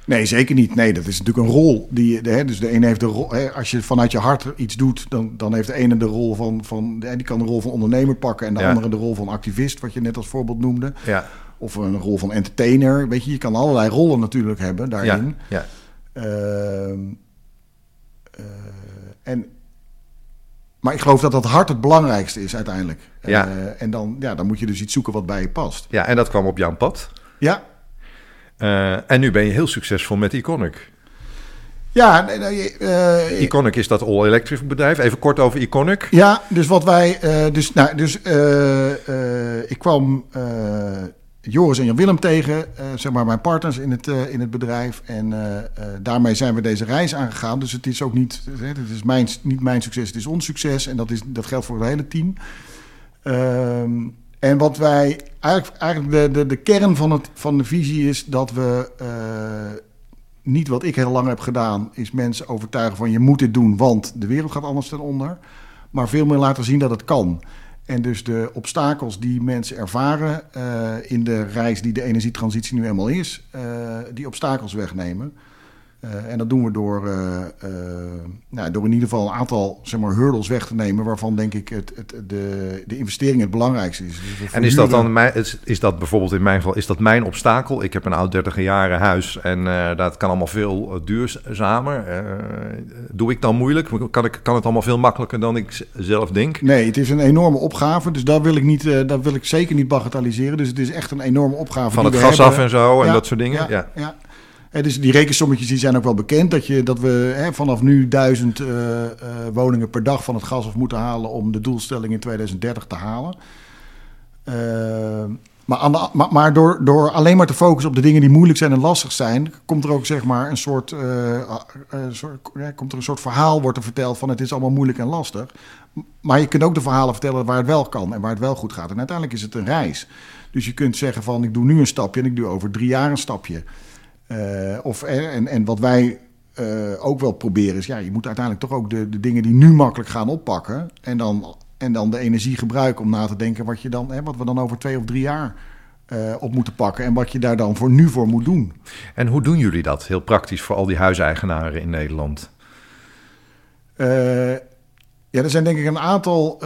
Nee, zeker niet. Nee, dat is natuurlijk een rol. Die, hè, dus de ene heeft de rol. Hè, als je vanuit je hart iets doet, dan, dan heeft de ene de rol van. van die kan de rol van ondernemer pakken. En de Ja. andere de rol van activist, wat je net als voorbeeld noemde. Ja, Of een rol van entertainer. Weet je, je kan allerlei rollen natuurlijk hebben ja, daarin. ja. Ehm, eh, en, maar ik geloof dat dat hart het belangrijkste is uiteindelijk. Ja. Eh, en dan, ja, dan moet je dus iets zoeken wat bij je past. ja, en dat kwam op jouw pad. Ja, Eh, en nu ben je heel succesvol met Iconic. ja, nee, nee, eh, Iconic is dat all-electric bedrijf. Even kort over Iconic. Ja, dus wat wij. dus nou, dus ik kwam Joris en Jan Willem tegen, eh, zeg maar mijn partners in het, eh, in het bedrijf. En eh, daarmee zijn we deze reis aangegaan. Dus het is ook niet, het is mijn, niet mijn succes, het is ons succes. En dat, is, dat geldt voor het hele team. Ehm, en wat wij eigenlijk, eigenlijk de, de, de kern van, het, van de visie is dat we niet wat ik heel lang heb gedaan, is mensen overtuigen van je moet dit doen, want de wereld gaat anders ten onder. Maar veel meer laten zien dat het kan. En dus de obstakels die mensen ervaren eh, in de reis die de energietransitie nu eenmaal is, eh, die obstakels wegnemen. Eh, en dat doen we door, eh, eh, nou, door in ieder geval een aantal zeg maar, hurdles weg te nemen, waarvan denk ik het, het, de, de investering het belangrijkste is. Dus En is dat dan mijn, is, is dat bijvoorbeeld in mijn geval, is dat mijn obstakel? Ik heb een oud 30 jaren huis en dat kan allemaal veel duurzamer. Doe ik dan moeilijk? Kan, ik, kan het allemaal veel makkelijker dan ik zelf denk? Nee, het is een enorme opgave, dus dat wil ik, niet, dat wil ik zeker niet bagatelliseren. Dus het is echt een enorme opgave. Van het gas hebben. af en zo en dat soort dingen? Ja, Ja. ja. Dus die rekensommetjes die zijn ook wel bekend. Dat, je, dat we hè, vanaf nu duizend eh, eh, woningen per dag van het gas af moeten halen om de doelstelling in 2030 te halen. Eh, Maar, maar, maar door, door alleen maar te focussen op de dingen die moeilijk zijn en lastig zijn, komt er ook zeg maar een soort, soort komt er een soort verhaal wordt er verteld van het is allemaal moeilijk en lastig. Maar je kunt ook de verhalen vertellen waar het wel kan en waar het wel goed gaat. En uiteindelijk is het een reis. Dus je kunt zeggen van ik doe nu een stapje en ik doe over drie jaar een stapje. Uh, of, en, en wat wij uh, ook wel proberen is, ja, je moet uiteindelijk toch ook de, de dingen die nu makkelijk gaan oppakken. En dan, en dan de energie gebruiken om na te denken wat, je dan, hè, wat we dan over twee of drie jaar uh, op moeten pakken. En wat je daar dan voor nu voor moet doen. En hoe doen jullie dat heel praktisch voor al die huiseigenaren in Nederland? Ja, er zijn denk ik een aantal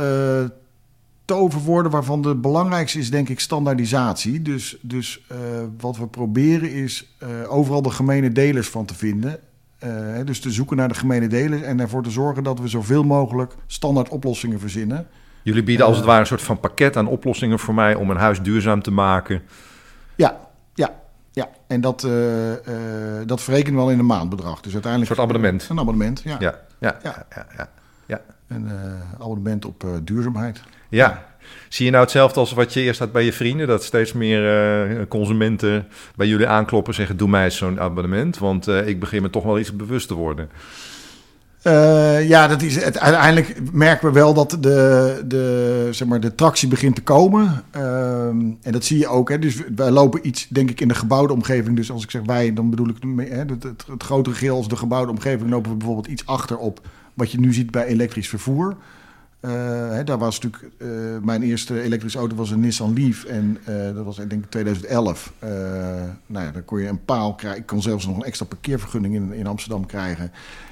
toverwoorden waarvan de belangrijkste is denk ik standaardisatie. Dus, dus wat we proberen is overal de gemene delers van te vinden. Uh, dus te zoeken naar de gemene delen en ervoor te zorgen dat we zoveel mogelijk standaard oplossingen verzinnen. Jullie bieden als het ware een soort van pakket aan oplossingen voor mij om een huis duurzaam te maken. Ja, ja, ja. En dat, dat verrekenen we al in een maandbedrag. Dus uiteindelijk. Een soort abonnement. Een abonnement, ja. Ja, ja, ja. ja, ja, ja. Een abonnement op duurzaamheid. Ja. Zie je nou hetzelfde als wat je eerst had bij je vrienden? Dat steeds meer uh, consumenten bij jullie aankloppen en zeggen: Doe mij zo'n abonnement, want uh, ik begin me toch wel iets bewust te worden. Uh, ja, dat is het, uiteindelijk merken we wel dat de, de, zeg maar, de tractie begint te komen. en dat zie je ook. Hè. Dus wij lopen iets, denk ik, in de gebouwde omgeving. Dus als ik zeg wij, dan bedoel ik hè, het, het, het grotere geheel als de gebouwde omgeving. lopen we bijvoorbeeld iets achter op wat je nu ziet bij elektrisch vervoer. Uh, hè, daar was natuurlijk, uh, mijn eerste elektrische auto was een Nissan Leaf en uh, dat was ik denk 2011. nou ja, dan kon je een paal krijgen. Ik kon zelfs nog een extra parkeervergunning in, in Amsterdam krijgen.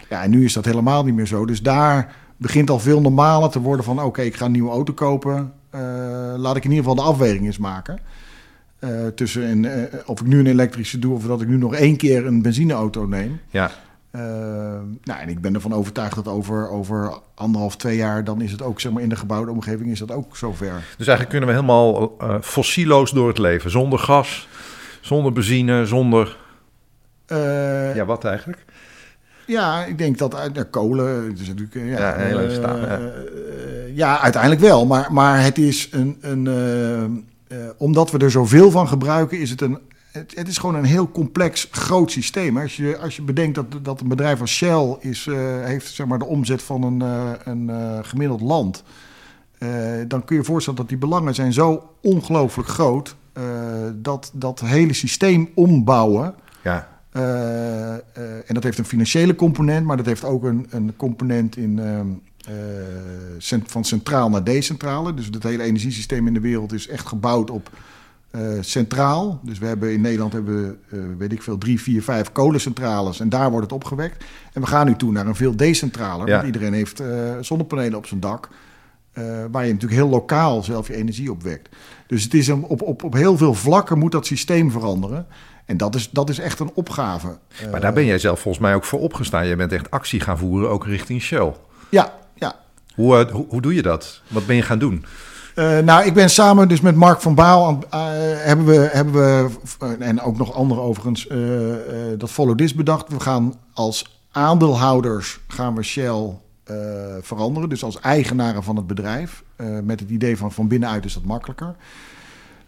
Ja, en nu is dat helemaal niet meer zo. Dus daar begint al veel normaler te worden van... oké, ik ga een nieuwe auto kopen. laat ik in ieder geval de afweging eens maken. tussen een, of ik nu een elektrische doe... of dat ik nu nog één keer een benzineauto neem. Ja. Uh, nou, en ik ben ervan overtuigd dat over, over anderhalf, twee jaar... dan is het ook, zeg maar, in de gebouwde omgeving is dat ook zover. Dus eigenlijk kunnen we helemaal uh, fossieloos door het leven. Zonder gas, zonder benzine, zonder... Uh, ja, wat eigenlijk? Ja, ik denk dat uit kolen... Het is natuurlijk, ja, ja, hele staan, ja. ja, uiteindelijk wel. Maar, maar het is een... een omdat we er zoveel van gebruiken, is het een het, het, is gewoon een heel complex, groot systeem. Als je, als je bedenkt dat, dat een bedrijf als Shell is, uh, heeft zeg maar, de omzet van een, uh, een uh, gemiddeld land... dan kun je je voorstellen dat die belangen zijn zo ongelooflijk groot... dat dat hele systeem ombouwen... Ja. en dat heeft een financiële component, maar dat heeft ook een, een component in... van centraal naar decentrale. Dus het hele energiesysteem in de wereld is echt gebouwd op uh, centraal. Dus we hebben in Nederland hebben we, uh, weet ik veel, drie, vier, vijf kolencentrales en daar wordt het opgewekt. En we gaan nu toe naar een veel decentraler. Ja. Want iedereen heeft uh, zonnepanelen op zijn dak. waar je natuurlijk heel lokaal zelf je energie opwekt. Dus het is een, op, op, op heel veel vlakken moet dat systeem veranderen. En dat is, dat is echt een opgave. Maar daar ben jij zelf volgens mij ook voor opgestaan. Je bent echt actie gaan voeren, ook richting Shell. Ja, ja. Hoe, hoe, hoe doe je dat? Wat ben je gaan doen? Uh, nou, ik ben samen dus met Mark van Baal uh, hebben we, hebben we en ook nog anderen overigens, dat Follow This bedacht. We gaan als aandeelhouders gaan we Shell veranderen, dus als eigenaren van het bedrijf. met het idee van van binnenuit is dat makkelijker.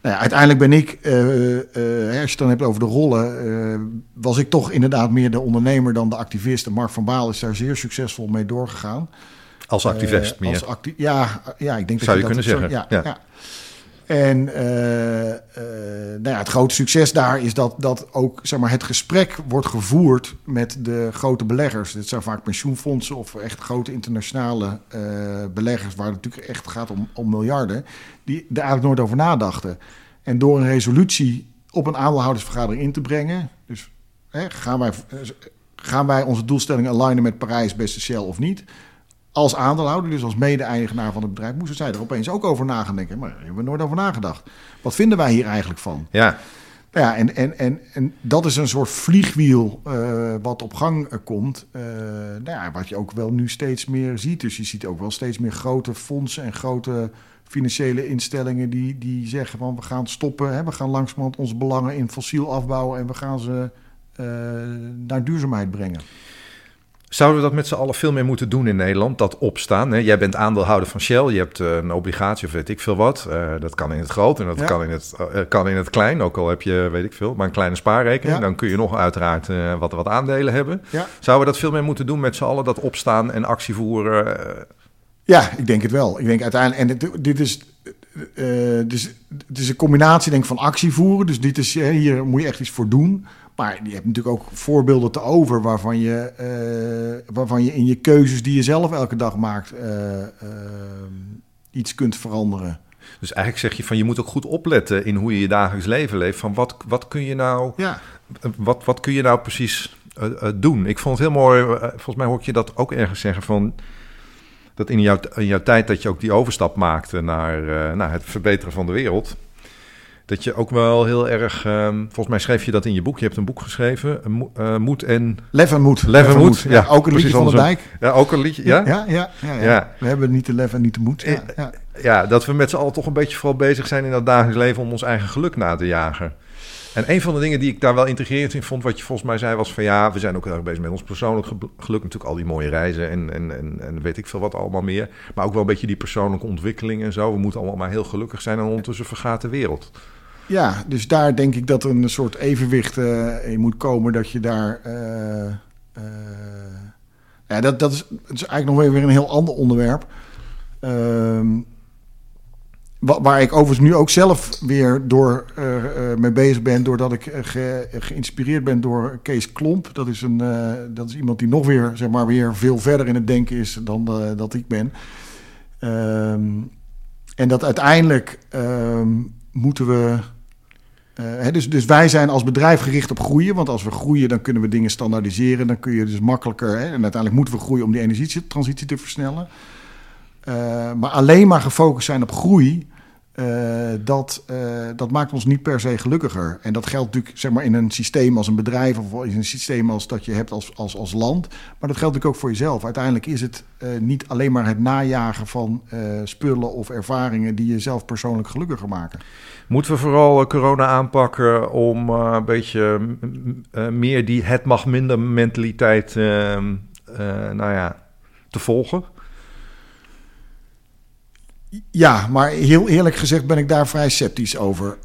Nou uiteindelijk ben ik, als je het dan hebt over de rollen, was ik toch inderdaad meer de ondernemer dan de activist. En Mark van Baal is daar zeer succesvol mee doorgegaan. Als activist uh, meer? Als acti ja, ja, ik denk Zou dat je je kunnen dat zeggen. Zo, ja, ja. En uh, uh, nou ja, het grote succes daar is dat, dat ook zeg maar, het gesprek wordt gevoerd met de grote beleggers. Dit zijn vaak pensioenfondsen of echt grote internationale beleggers, waar het natuurlijk echt gaat om, om miljarden, die er eigenlijk nooit over nadachten. En door een resolutie op een aandeelhoudersvergadering in te brengen, dus hè, gaan, wij, gaan wij onze doelstellingen alignen met Parijs, beste Shell of niet? Als aandeelhouder, dus als mede-eigenaar van het bedrijf, moesten zij er opeens ook over na gaan denken. Maar daar hebben we nooit over nagedacht. Wat vinden wij hier eigenlijk van? Ja. Nou ja, en, en, en, en dat is een soort vliegwiel uh, wat op gang uh, komt. Uh, nou ja, wat je ook wel nu steeds meer ziet. Dus je ziet ook wel steeds meer grote fondsen en grote financiële instellingen die, die zeggen van we gaan stoppen. Hè, we gaan langzamerhand onze belangen in fossiel afbouwen en we gaan ze naar duurzaamheid brengen. Zouden we dat met z'n allen veel meer moeten doen in Nederland? Dat opstaan. Hè? Jij bent aandeelhouder van Shell. Je hebt uh, een obligatie of weet ik veel wat. Uh, dat kan in het groot en dat ja. kan, in het, uh, kan in het klein. Ook al heb je, weet ik veel, maar een kleine spaarrekening. Ja. Dan kun je nog uiteraard wat, wat aandelen hebben. Ja. Zouden we dat veel meer moeten doen met z'n allen? Dat opstaan en actie voeren? Ja, ik denk het wel. Ik denk uiteindelijk... En dit, dit is... dus het is een combinatie denk ik, van actie voeren. Dus dit is, hier moet je echt iets voor doen. Maar je hebt natuurlijk ook voorbeelden te over waarvan je, uh, waarvan je in je keuzes die je zelf elke dag maakt uh, uh, iets kunt veranderen. Dus eigenlijk zeg je van je moet ook goed opletten in hoe je je dagelijks leven leeft. Van wat, wat kun je nou, ja. wat, wat kun je nou precies doen? Ik vond het heel mooi, volgens mij hoor ik je dat ook ergens zeggen van dat in jouw, in jouw tijd dat je ook die overstap maakte naar, naar het verbeteren van de wereld dat je ook wel heel erg... Um, volgens mij schreef je dat in je boek. Je hebt een boek geschreven. Uh, moed en... Lef en Moed. Lef en Moed, ja. Ook een liedje van de Dijk. Ja, ook een liedje, ja? Ja, ja, ja. ja, We hebben niet de lef en niet de moed. Ja, ja. ja, dat we met z'n allen toch een beetje vooral bezig zijn in dat dagelijks leven... om ons eigen geluk na te jagen. En een van de dingen die ik daar wel intrigerend in vond, wat je volgens mij zei, was van ja, we zijn ook heel erg bezig met ons persoonlijk geluk. Natuurlijk al die mooie reizen en, en, en, en weet ik veel wat allemaal meer. Maar ook wel een beetje die persoonlijke ontwikkeling en zo. We moeten allemaal maar heel gelukkig zijn en ondertussen vergaat de wereld. Ja, dus daar denk ik dat er een soort evenwicht uh, in moet komen. Dat je daar. Uh, uh, ja, dat, dat, is, dat is eigenlijk nog weer een heel ander onderwerp. Ehm, waar ik overigens nu ook zelf weer door mee bezig ben. Doordat ik ge, geïnspireerd ben door Kees Klomp. Dat is, een, dat is iemand die nog weer, zeg maar, weer veel verder in het denken is dan dat ik ben. Um, en dat uiteindelijk um, moeten we uh, dus, dus wij zijn als bedrijf gericht op groeien. Want als we groeien, dan kunnen we dingen standaardiseren. Dan kun je dus makkelijker. Hè, en uiteindelijk moeten we groeien om die energietransitie te versnellen. Uh, maar alleen maar gefocust zijn op groei. Uh, dat, dat maakt ons niet per se gelukkiger. En dat geldt natuurlijk zeg maar, in een systeem als een bedrijf of in een systeem als dat je hebt als, als, als land. Maar dat geldt natuurlijk ook voor jezelf. Uiteindelijk is het niet alleen maar het najagen van spullen of ervaringen die jezelf persoonlijk gelukkiger maken. Moeten we vooral eh, corona aanpakken om uh, een beetje uh, meer die het mag minder mentaliteit uh, nou ja, te volgen? Ja, maar heel eerlijk gezegd ben ik daar vrij sceptisch over.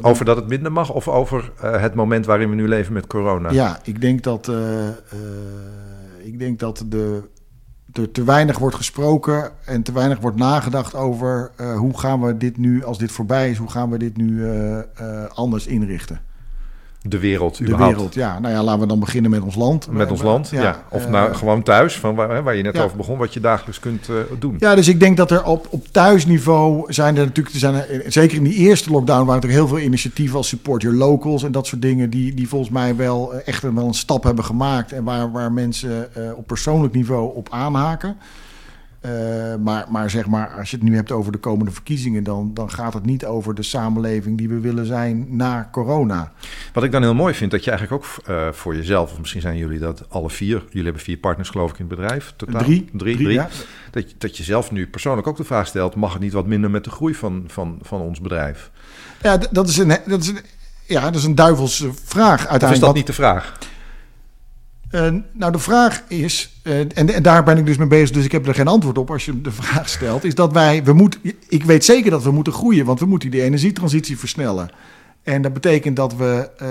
over dat het minder mag of over het moment waarin we nu leven met corona? Ja, ik denk dat, ik denk dat de er te weinig wordt gesproken en te weinig wordt nagedacht over uh, hoe gaan we dit nu, als dit voorbij is, hoe gaan we dit nu uh, uh, anders inrichten. De wereld, De wereld, ja. Nou ja, laten we dan beginnen met ons land. Met ons land, ja. Of nou, gewoon thuis, van waar, waar je net over begon, wat je dagelijks kunt uh, doen. Ja, dus ik denk dat er op, op thuisniveau zijn er natuurlijk... Er zijn er, zeker in die eerste lockdown waren er heel veel initiatieven als Support Your Locals... en dat soort dingen die, die volgens mij wel echt wel een stap hebben gemaakt... en waar, waar mensen uh, op persoonlijk niveau op aanhaken... Uh, maar, maar zeg maar, als je het nu hebt over de komende verkiezingen, dan, dan gaat het niet over de samenleving die we willen zijn na corona. Wat ik dan heel mooi vind, dat je eigenlijk ook uh, voor jezelf, of misschien zijn jullie dat alle vier, jullie hebben vier partners geloof ik in het bedrijf. Totaal. Drie. Drie, drie, Ja. Dat, je, dat je zelf nu persoonlijk ook de vraag stelt, mag het niet wat minder met de groei van, van, van ons bedrijf? Ja, dat is een, dat is een, ja, dat is een duivelse vraag uiteindelijk. Of is dat niet de vraag? Uh, nou, de vraag is, uh, en, daar ben ik dus mee bezig, dus ik heb er geen antwoord op als je de vraag stelt, is dat wij, we moeten, ik weet zeker dat we moeten groeien, want we moeten die energietransitie versnellen. En dat betekent dat we, uh,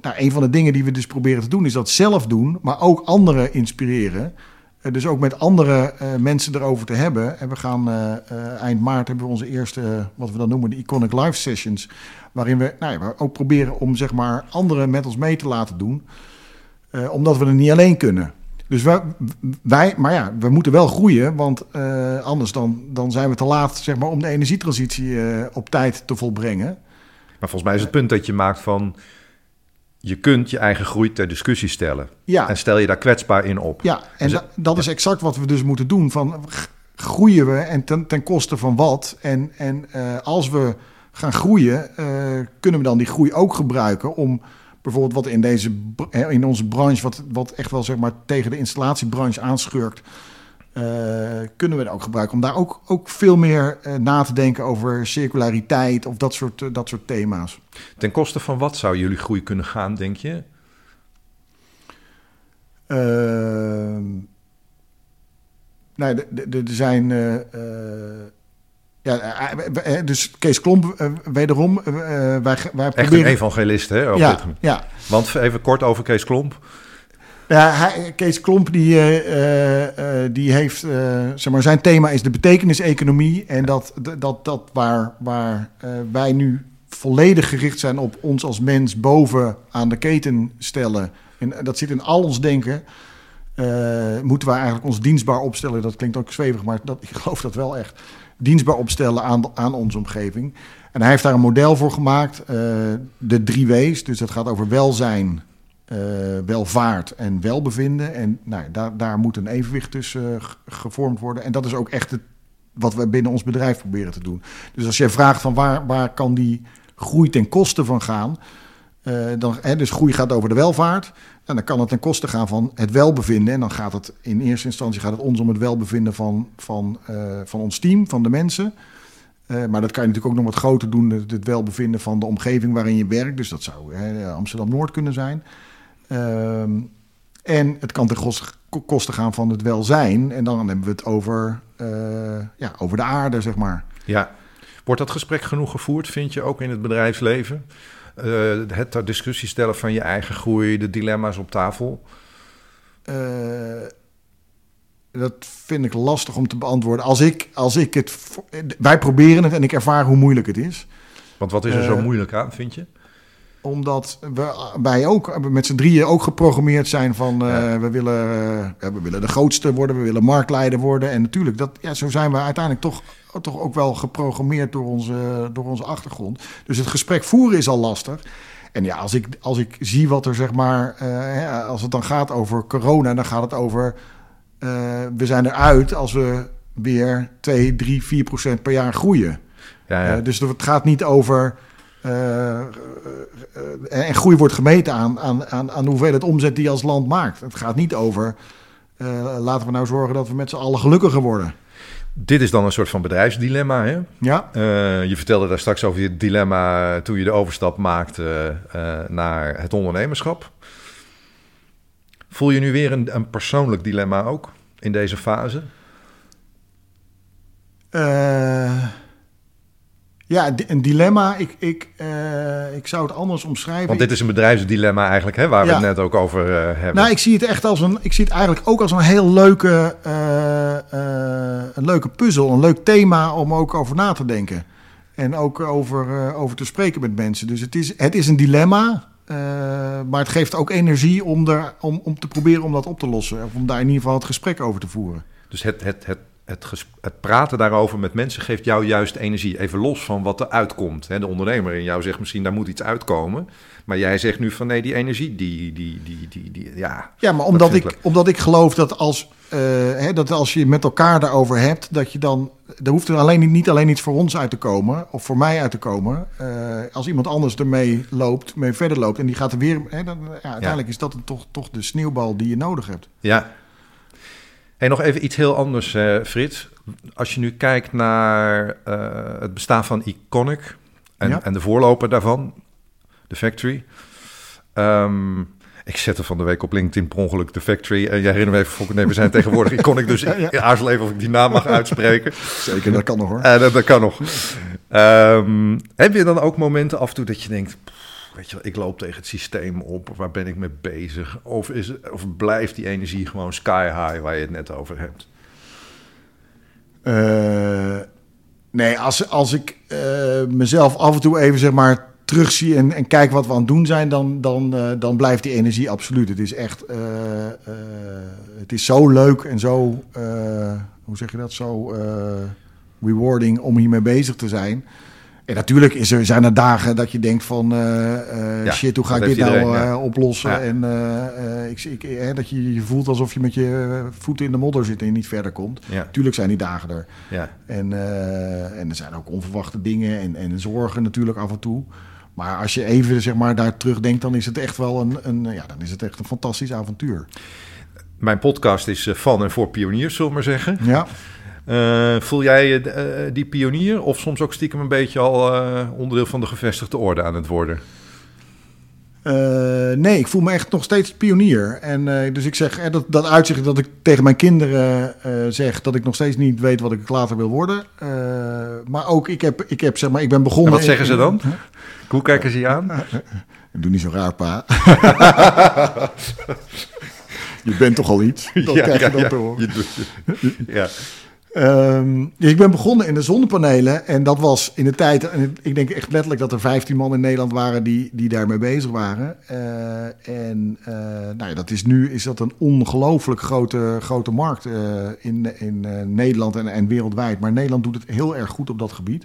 nou, een van de dingen die we dus proberen te doen, is dat zelf doen, maar ook anderen inspireren. dus ook met andere mensen erover te hebben. En we gaan eind maart hebben we onze eerste, wat we dan noemen, de Iconic Live Sessions. Waarin we, nou, we ook proberen om zeg maar anderen met ons mee te laten doen. Uh, omdat we het niet alleen kunnen. Dus wij, wij, maar ja, we moeten wel groeien, want uh, anders dan, dan zijn we te laat zeg maar, om de energietransitie uh, op tijd te volbrengen. Maar volgens mij is het punt dat je maakt van je kunt je eigen groei ter discussie stellen. Ja. En stel je daar kwetsbaar in op. Ja, en dus, da, dat is exact wat we dus moeten doen. Van, groeien we en ten, ten koste van wat? En, en uh, als we gaan groeien, kunnen we dan die groei ook gebruiken om bijvoorbeeld wat in, deze, in onze branche, wat, wat echt wel zeg maar tegen de installatiebranche aanschurkt, uh, kunnen we het ook gebruiken om daar ook, ook veel meer uh, na te denken over circulariteit of dat soort, uh, dat soort thema's. Ten koste van wat zou jullie groei kunnen gaan, denk je? Ehm, nee, er zijn. Eh, eh, ja, eh, eh, dus Kees Klomp, wederom, wij, wij Echt een evangelist, hè? op dit ja, gebied. ja, Want even kort over Kees Klomp. Ja, hij, Kees Klomp die, die heeft, zeg maar, zijn thema is de betekeniseconomie. En dat, dat, dat waar, waar wij nu volledig gericht zijn op ons als mens boven aan de keten stellen. En dat zit in al ons denken. moeten wij eigenlijk ons dienstbaar opstellen. Dat klinkt ook zwevig, maar dat, ik geloof dat wel echt. Dienstbaar opstellen aan, aan onze omgeving. En hij heeft daar een model voor gemaakt. eh, de drie W's. Dus dat gaat over welzijn, eh, welvaart en welbevinden. En nou, daar, daar moet een evenwicht tussen eh, gevormd worden. En dat is ook echt het, wat we binnen ons bedrijf proberen te doen. Dus als jij vraagt van waar, waar kan die groei ten koste van gaan... eh, dan, hè, dus groei gaat over de welvaart. En dan kan het ten koste gaan van het welbevinden. En dan gaat het in eerste instantie gaat het ons om het welbevinden van, van, eh, van ons team, van de mensen. Eh, maar dat kan je natuurlijk ook nog wat groter doen, het, welbevinden van de omgeving waarin je werkt. Dus dat zou Amsterdam-Noord kunnen zijn. Ehm, en het kan ten koste, gaan van het welzijn. En dan hebben we het over, ja, over de aarde, zeg maar. Ja. Wordt dat gesprek genoeg gevoerd, vind je, ook in het bedrijfsleven? Eh, het ter discussie stellen van je eigen groei, de dilemma's op tafel. Eh, dat vind ik lastig om te beantwoorden. Als ik, als ik het. Wij proberen het en ik ervaar hoe moeilijk het is. Want wat is er zo Eh, moeilijk aan, vind je? Omdat we, wij ook met z'n drieën ook geprogrammeerd zijn van eh, we, willen, ja, we willen de grootste worden, we willen marktleider worden. En natuurlijk, dat, ja, zo zijn we uiteindelijk toch, toch ook wel geprogrammeerd door onze, door onze achtergrond. Dus het gesprek voeren is al lastig. En ja, als ik, als ik zie wat er zeg maar, eh, als het dan gaat over corona, dan gaat het over we zijn eruit als we weer 2, 3, 4 procent per jaar groeien. Ja, ja. Dus het gaat niet over. Eh, eh, en groei wordt gemeten aan, aan, aan, aan de hoeveelheid omzet die je als land maakt. Het gaat niet over. eh, laten we nou zorgen dat we met z'n allen gelukkiger worden. Dit is dan een soort van bedrijfsdilemma, hè? Ja, je vertelde daar straks over je dilemma toen je de overstap maakte naar het ondernemerschap. Voel je nu weer een, een persoonlijk dilemma ook in deze fase? Eh, ja een dilemma. Ik, ik, eh, ik zou het anders omschrijven. Want dit is een bedrijfsdilemma eigenlijk, hè, waar we het net ook over eh, hebben. Nou, ik zie het echt als een. Ik zie het eigenlijk ook als een heel leuke, eh, een leuke puzzel, een leuk thema om ook over na te denken. En ook over, over te spreken met mensen. Dus het is, het is een dilemma. maar het geeft ook energie om, er, om, om te proberen om dat op te lossen. Of om daar in ieder geval het gesprek over te voeren. Dus het, het, het, het, het praten daarover met mensen geeft jou juist energie. Even los van wat er uitkomt. De ondernemer in jou zegt misschien, daar moet iets uitkomen. Maar jij zegt nu van nee, die energie, die, die, die, die, die ja. Ja, maar Dat omdat ik omdat ik geloof dat als, eh, hè, dat als je met elkaar daarover hebt, dat je dan. Er hoeft er alleen niet, alleen iets voor ons uit te komen, of voor mij uit te komen. Eh, als iemand anders ermee loopt, mee verder loopt en die gaat er weer. Hè, dan, ja, uiteindelijk is dat toch, toch de sneeuwbal die je nodig hebt. Ja. Hey, nog even iets heel anders, eh, Frits. Als je nu kijkt naar eh, het bestaan van Iconic en, Ja. en de voorloper daarvan, de Factory. Ehm, ik zette van de week op LinkedIn per ongeluk de Factory. En jij herinner me even, nee, we zijn tegenwoordig Iconic, dus ik Ja, aarzel even of ik die naam mag uitspreken. Zeker, dat kan nog hoor. Eh, dat, dat kan nog. Ehm, heb je dan ook momenten af en toe dat je denkt... pff, Weet je ik loop tegen het systeem op. Waar ben ik mee bezig? Of, is, of blijft die energie gewoon sky high waar je het net over hebt? Eh, nee, als, als ik eh, mezelf af en toe even zeg maar terugzie en, en kijk wat we aan het doen zijn, dan, dan, eh, dan blijft die energie absoluut. Het is echt, het is zo leuk en zo, hoe zeg je dat, zo rewarding om hiermee bezig te zijn. En natuurlijk is er, zijn er dagen dat je denkt van, eh, eh, Ja, shit, hoe ga ik dit nou ja. eh, oplossen? Ja. En ik, ik, eh, dat je je voelt alsof je met je voeten in de modder zit en je niet verder komt. Ja, Tuurlijk zijn die dagen er. ja. En, en er zijn ook onverwachte dingen en, en zorgen natuurlijk af en toe. Maar als je even zeg maar, daar terugdenkt, dan is het echt wel een, een, ja, dan is het echt een fantastisch avontuur. Mijn podcast is van en voor pioniers, zullen we maar zeggen. Ja, Eh, voel jij je eh, die pionier of soms ook stiekem een beetje al eh, onderdeel van de gevestigde orde aan het worden? Nee, ik voel me echt nog steeds pionier. En dus ik zeg, dat, dat uitzicht dat ik tegen mijn kinderen zeg dat ik nog steeds niet weet wat ik later wil worden. maar ook, ik heb, ik heb zeg maar, ik ben begonnen. En wat zeggen ze dan? Hoe kijken ze je aan? Doe niet zo raar, pa. je bent toch al iets? Dat ja, krijg je dan ja, te horen. ja. Um, dus ik ben begonnen in de zonnepanelen. En dat was in de tijd. Ik denk echt letterlijk dat er 15 man in Nederland waren die, die daarmee bezig waren. Uh, en uh, nou ja, dat is nu is dat een ongelooflijk grote, grote markt uh, in, in Nederland en, en wereldwijd. Maar Nederland doet het heel erg goed op dat gebied.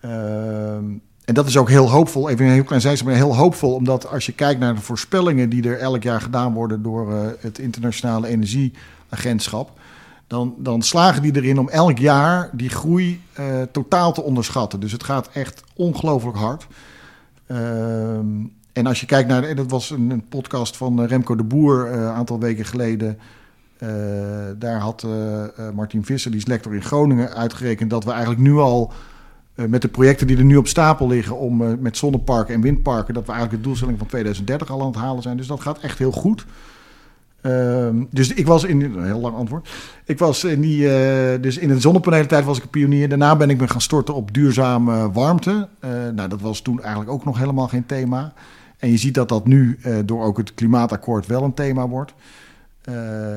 Ehm, en dat is ook heel hoopvol. Even een heel klein zijsprong, maar heel hoopvol. Omdat als je kijkt naar de voorspellingen die er elk jaar gedaan worden door het Internationale Energieagentschap dan, dan slagen die erin om elk jaar die groei uh, totaal te onderschatten. Dus het gaat echt ongelooflijk hard. Uh, en als je kijkt naar, dat was een, een podcast van Remco de Boer een uh, aantal weken geleden. Uh, daar had Martin Visser, die is lector in Groningen, uitgerekend dat we eigenlijk nu al met de projecten die er nu op stapel liggen om met zonneparken en windparken, dat we eigenlijk de doelstelling van 2030 al aan het halen zijn. Dus dat gaat echt heel goed. Ehm, dus ik was in een heel lang antwoord. Ik was in die, uh, dus in de zonnepanelentijd was ik een pionier. Daarna ben ik me gaan storten op duurzame warmte. Uh, nou, dat was toen eigenlijk ook nog helemaal geen thema. En je ziet dat dat nu uh, door ook het klimaatakkoord wel een thema wordt. Uh,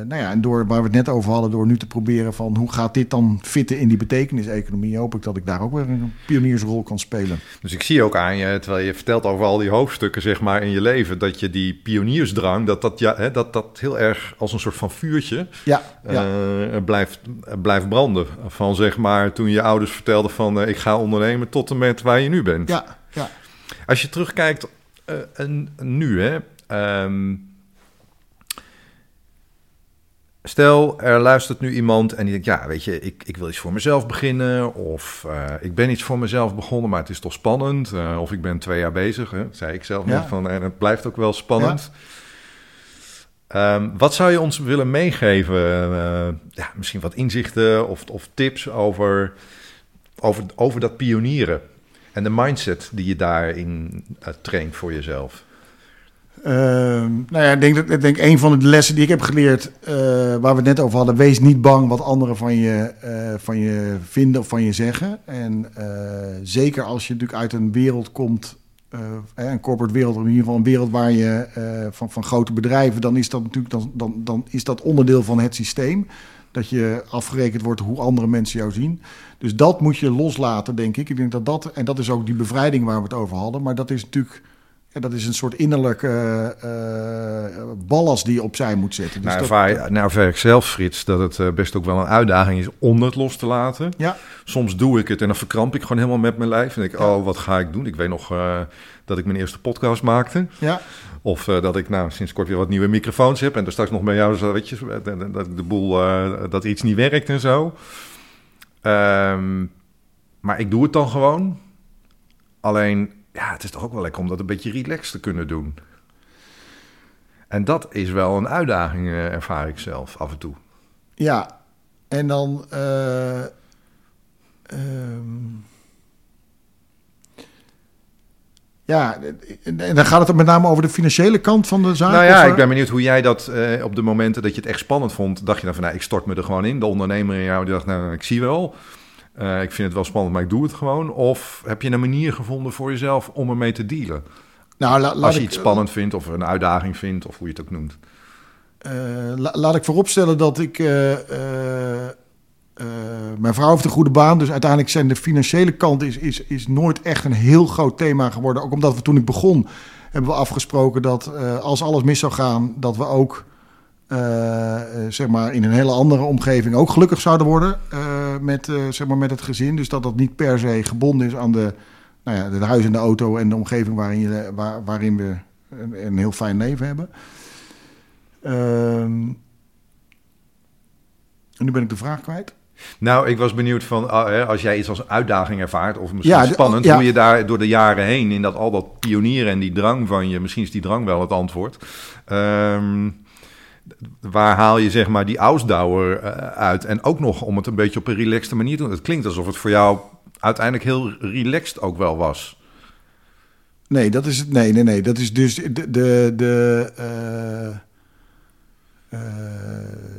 nou ja, en door waar we het net over hadden, door nu te proberen van hoe gaat dit dan fitten in die betekeniseconomie, hoop ik dat ik daar ook weer een pioniersrol kan spelen. Dus ik zie ook aan je, terwijl je vertelt over al die hoofdstukken zeg maar in je leven, dat je die pioniersdrang, dat dat, ja, hè, dat, dat heel erg als een soort van vuurtje ja, ja. Uh, blijft, blijft branden. Van zeg maar toen je ouders vertelden van uh, ik ga ondernemen tot en met waar je nu bent. Ja, ja. Als je terugkijkt en nu hè. Um, Stel, er luistert nu iemand en die denkt, ja, weet je, ik, ik wil iets voor mezelf beginnen. Of uh, ik ben iets voor mezelf begonnen, maar het is toch spannend. Uh, of ik ben twee jaar bezig, hè, zei ik zelf ja. net van, en het blijft ook wel spannend. Ja. Um, wat zou je ons willen meegeven? Uh, ja, misschien wat inzichten of, of tips over, over, over dat pionieren. En de mindset die je daarin traint voor jezelf. Uh, nou ja, ik denk, dat, ik denk een van de lessen die ik heb geleerd, uh, waar we het net over hadden, wees niet bang wat anderen van je, uh, van je vinden of van je zeggen. En uh, zeker als je natuurlijk uit een wereld komt, een corporate wereld, of in ieder geval een wereld waar je van, van grote bedrijven, dan is dat natuurlijk dan, dan, dan is dat onderdeel van het systeem. Dat je afgerekend wordt hoe andere mensen jou zien. Dus dat moet je loslaten, denk ik. Ik denk dat dat, en dat is ook die bevrijding waar we het over hadden, maar dat is natuurlijk ja, dat is een soort innerlijke uh, ballast die je opzij moet zetten. Dus nou, ervaar, nou ervaar ik zelf, Frits, dat het uh, best ook wel een uitdaging is om het los te laten. Ja. Soms doe ik het en dan verkramp ik gewoon helemaal met mijn lijf. En denk ik, ja. oh, wat ga ik doen? Ik weet nog uh, dat ik mijn eerste podcast maakte. Ja. Of dat ik nou sinds kort weer wat nieuwe microfoons heb. En daar straks nog bij jou, zo, weet je, dat de boel, dat iets niet werkt en zo. Um, maar ik doe het dan gewoon. Alleen ja, het is toch ook wel lekker om dat een beetje relaxed te kunnen doen. En dat is wel een uitdaging, uh, ervaar ik zelf af en toe. Ja, en dan. Uh, ja, en dan gaat het met name over de financiële kant van de zaak? Nou ja, ik ben benieuwd hoe jij dat uh, op de momenten dat je het echt spannend vond, dacht je dan van, nou, ik stort me er gewoon in. De ondernemer in jou die dacht, nou, ik zie wel. Uh, ik vind het wel spannend, maar ik doe het gewoon. Of heb je een manier gevonden voor jezelf om ermee te dealen? Nou, la, Als je ik, iets spannend vindt of een uitdaging vindt, of hoe je het ook noemt. Uh, la, laat ik vooropstellen dat ik. Uh, mijn vrouw heeft een goede baan, dus uiteindelijk zijn de financiële kant is, is, is nooit echt een heel groot thema geworden. Ook omdat we toen ik begon, hebben we afgesproken dat als alles mis zou gaan, dat we ook uh, zeg maar in een hele andere omgeving ook gelukkig zouden worden uh, met, uh, zeg maar met het gezin. Dus dat dat niet per se gebonden is aan de, nou ja, het huis en de auto en de omgeving waarin, je, waar, waarin we een, een, heel fijn leven hebben. Ehm, en nu ben ik de vraag kwijt. Nou, ik was benieuwd van ah, als jij iets als uitdaging ervaart, of misschien ja, spannend, ja. hoe je daar door de jaren heen in dat al dat pionieren en die drang van je, misschien is die drang wel het antwoord. Um, waar haal je zeg maar die ausdauer uh, uit? En ook nog om het een beetje op een relaxte manier te doen. Het klinkt alsof het voor jou uiteindelijk heel relaxed ook wel was. Nee, dat is het. Nee, nee, nee. Dat is dus de. de, de eh, eh,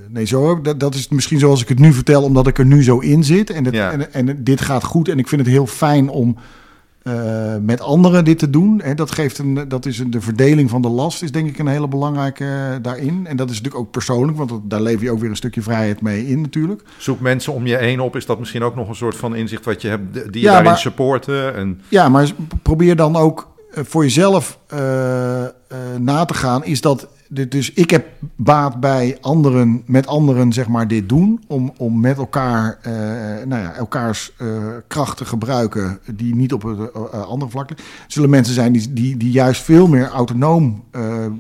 nee, zo. Dat, dat is misschien zoals ik het nu vertel, omdat ik er nu zo in zit. En, het, Ja. en, en dit gaat goed. En ik vind het heel fijn om eh, met anderen dit te doen. Hè, dat, geeft een, dat is een, de verdeling van de last, is denk ik een hele belangrijke eh, daarin. En dat is natuurlijk ook persoonlijk, want dat- daar leef je ook weer een stukje vrijheid mee in, natuurlijk. Zoek mensen om je heen op. Is dat misschien ook nog een soort van inzicht wat je hebt, die je Ja, daarin maar- supporten? En, Ja, maar probeer dan ook eh, voor jezelf na te gaan. Is dat dus ik heb baat bij anderen, met anderen zeg maar dit doen. Om, om met elkaar, eh, nou ja, elkaars eh, kracht te gebruiken die niet op het eh, eh, andere vlak zullen mensen zijn die, die, die juist veel meer autonoom eh, eh,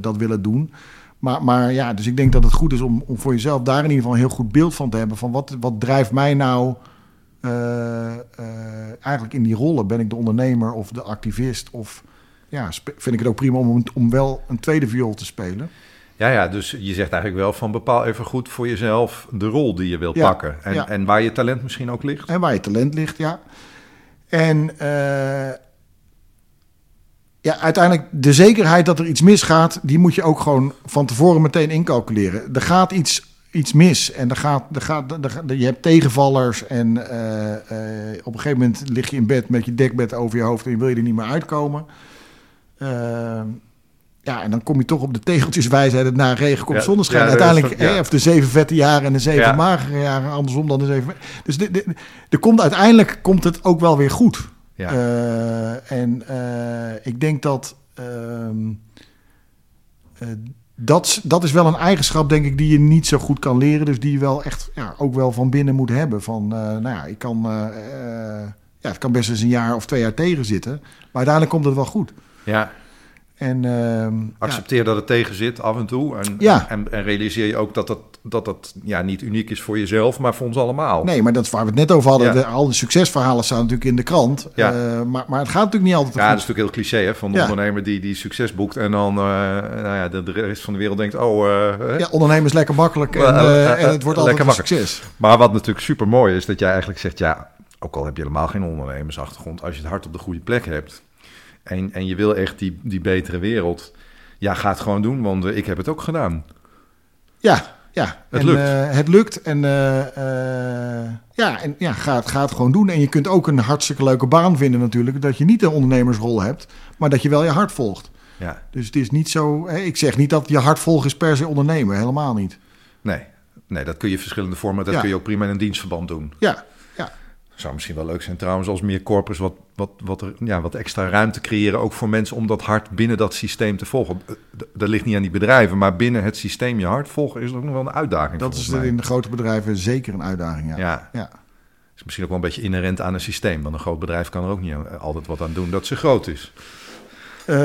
dat willen doen. Maar, maar ja, dus ik denk dat het goed is om, om voor jezelf daar in ieder geval een heel goed beeld van te hebben. Van wat, wat drijft mij nou eh, eh, eigenlijk in die rollen? Ben ik de ondernemer of de activist? Of ja, vind ik het ook prima om, om wel een tweede viool te spelen? ja, ja, dus je zegt eigenlijk wel van bepaal even goed voor jezelf de rol die je wilt Ja, pakken. En, ja. en waar je talent misschien ook ligt. En waar je talent ligt, ja. En eh, ja, uiteindelijk de zekerheid dat er iets misgaat, die moet je ook gewoon van tevoren meteen incalculeren. Er gaat iets, iets mis en er gaat, er gaat, er, gaat- je hebt tegenvallers en eh, eh, op een gegeven moment lig je in bed met je dekbed over je hoofd en wil je er niet meer uitkomen. Eh, ja, en dan kom je toch op de tegeltjeswijsheid, het na regen komt Ja, zonneschijn. ja, dat Uiteindelijk, ja. of de zeven vette jaren en de zeven magere jaren, andersom dan de zeven... Dus de, de, er komt uiteindelijk komt het ook wel weer goed. Ja. Eh, en eh, ik denk dat ehm, eh, dat, dat is wel een eigenschap, denk ik, die je niet zo goed kan leren. Dus die je wel echt ja, ook wel van binnen moet hebben. Van, nou ja, ik kan, ja, het kan best eens een jaar of twee jaar tegenzitten. Maar uiteindelijk komt het wel goed. Ja, En ehm, ja, accepteer dat het tegen zit af en toe. En, Ja. en, en realiseer je ook dat dat, dat, dat ja, niet uniek is voor jezelf, maar voor ons allemaal. nee, maar dat is waar we het net over hadden. Ja. De, al die succesverhalen staan natuurlijk in de krant. Ja. Eh, maar, maar het gaat natuurlijk niet altijd Ja, dat goed. is natuurlijk heel cliché hè, van de Ja. ondernemer die, die succes boekt en dan eh, nou ja, de, de rest van de wereld denkt, oh, eh, hè? Ja, ondernemen is lekker makkelijk en, en het wordt altijd lekker een succes. Maar wat natuurlijk super mooi is, dat jij eigenlijk zegt, ja, ook al heb je helemaal geen ondernemersachtergrond, als je het hart op de goede plek hebt en, en je wil echt die, die betere wereld, ja, ga het gewoon doen, want eh, ik heb het ook gedaan. Ja, ja. Het en, lukt. eh, het lukt. En, eh, ja, en ja, ga, het, ga het gewoon doen. En je kunt ook een hartstikke leuke baan vinden natuurlijk. Dat je niet de ondernemersrol hebt, maar dat je wel je hart volgt. Ja, Dus het is niet zo... Hè, ik zeg niet dat je hart volgen is per se ondernemen. Helemaal niet. nee. Nee, dat kun je verschillende vormen, dat Ja. kun je ook prima in een dienstverband doen. Ja. Zou misschien wel leuk zijn trouwens als meer corpus wat, wat, wat, er, ja, wat extra ruimte creëren. Ook voor mensen om dat hart binnen dat systeem te volgen. Eh, Dat ligt niet aan die bedrijven, maar binnen het systeem je hart volgen is ook nog wel een uitdaging. Dat is mij. in de grote bedrijven zeker een uitdaging. Ja. Ja, ja. is misschien ook wel een beetje inherent aan een systeem. Want een groot bedrijf kan er ook niet aan- altijd wat aan doen dat ze groot is. Eh,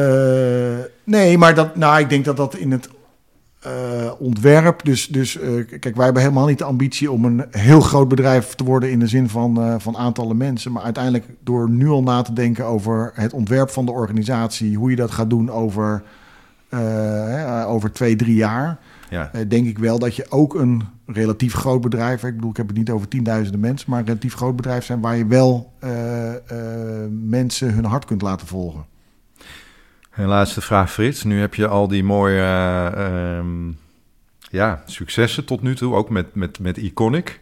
nee, maar dat, nou, ik denk dat dat in het eh, ontwerp. Dus, dus eh, kijk, wij hebben helemaal niet de ambitie om een heel groot bedrijf te worden in de zin van, eh, van aantallen mensen. Maar uiteindelijk door nu al na te denken over het ontwerp van de organisatie, hoe je dat gaat doen over, over twee, drie jaar. Ja, denk ik wel dat je ook een relatief groot bedrijf, ik bedoel, ik heb het niet over tienduizenden mensen, maar een relatief groot bedrijf zijn waar je wel mensen hun hart kunt laten volgen. En laatste vraag Frits. Nu heb je al die mooie eh, ehm, ja, successen tot nu toe. Ook met, met, met Iconic.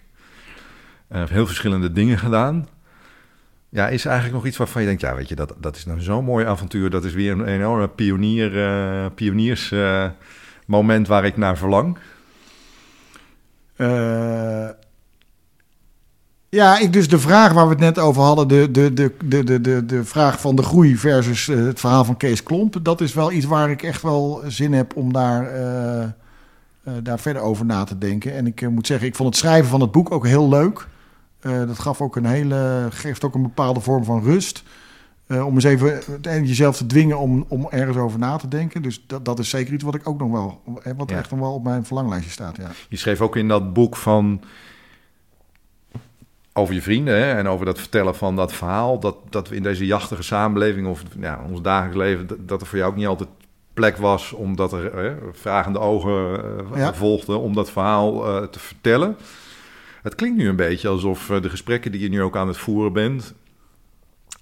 Eh, heel verschillende dingen gedaan. Ja, is eigenlijk nog iets waarvan je denkt, ja, weet je, dat, dat is nou zo'n mooi avontuur. Dat is weer een enorme pionier, eh, pioniers moment waar ik naar verlang. Eh, ja, ik dus de vraag waar we het net over hadden, de, de, de, de, de, de, vraag van de groei versus eh, het verhaal van Kees Klomp, dat is wel iets waar ik echt wel zin heb om daar, eh, eh, daar verder over na te denken. En ik moet zeggen, ik vond het schrijven van het boek ook heel leuk. Dat gaf ook een hele, geeft ook een bepaalde vorm van rust. Om eens even jezelf te dwingen om, om ergens over na te denken. Dus dat, dat is zeker iets wat ik ook nog wel, wat Ja. echt nog wel op mijn verlanglijstje staat. Ja. Je schreef ook in dat boek van over je vrienden hè, en over dat vertellen van dat verhaal. Dat, dat we in deze jachtige samenleving of ja, ons dagelijks leven, dat, dat er voor jou ook niet altijd plek was omdat er hè, vragende ogen eh, Ja. volgden om dat verhaal eh, te vertellen. Het klinkt nu een beetje alsof eh, de gesprekken die je nu ook aan het voeren bent,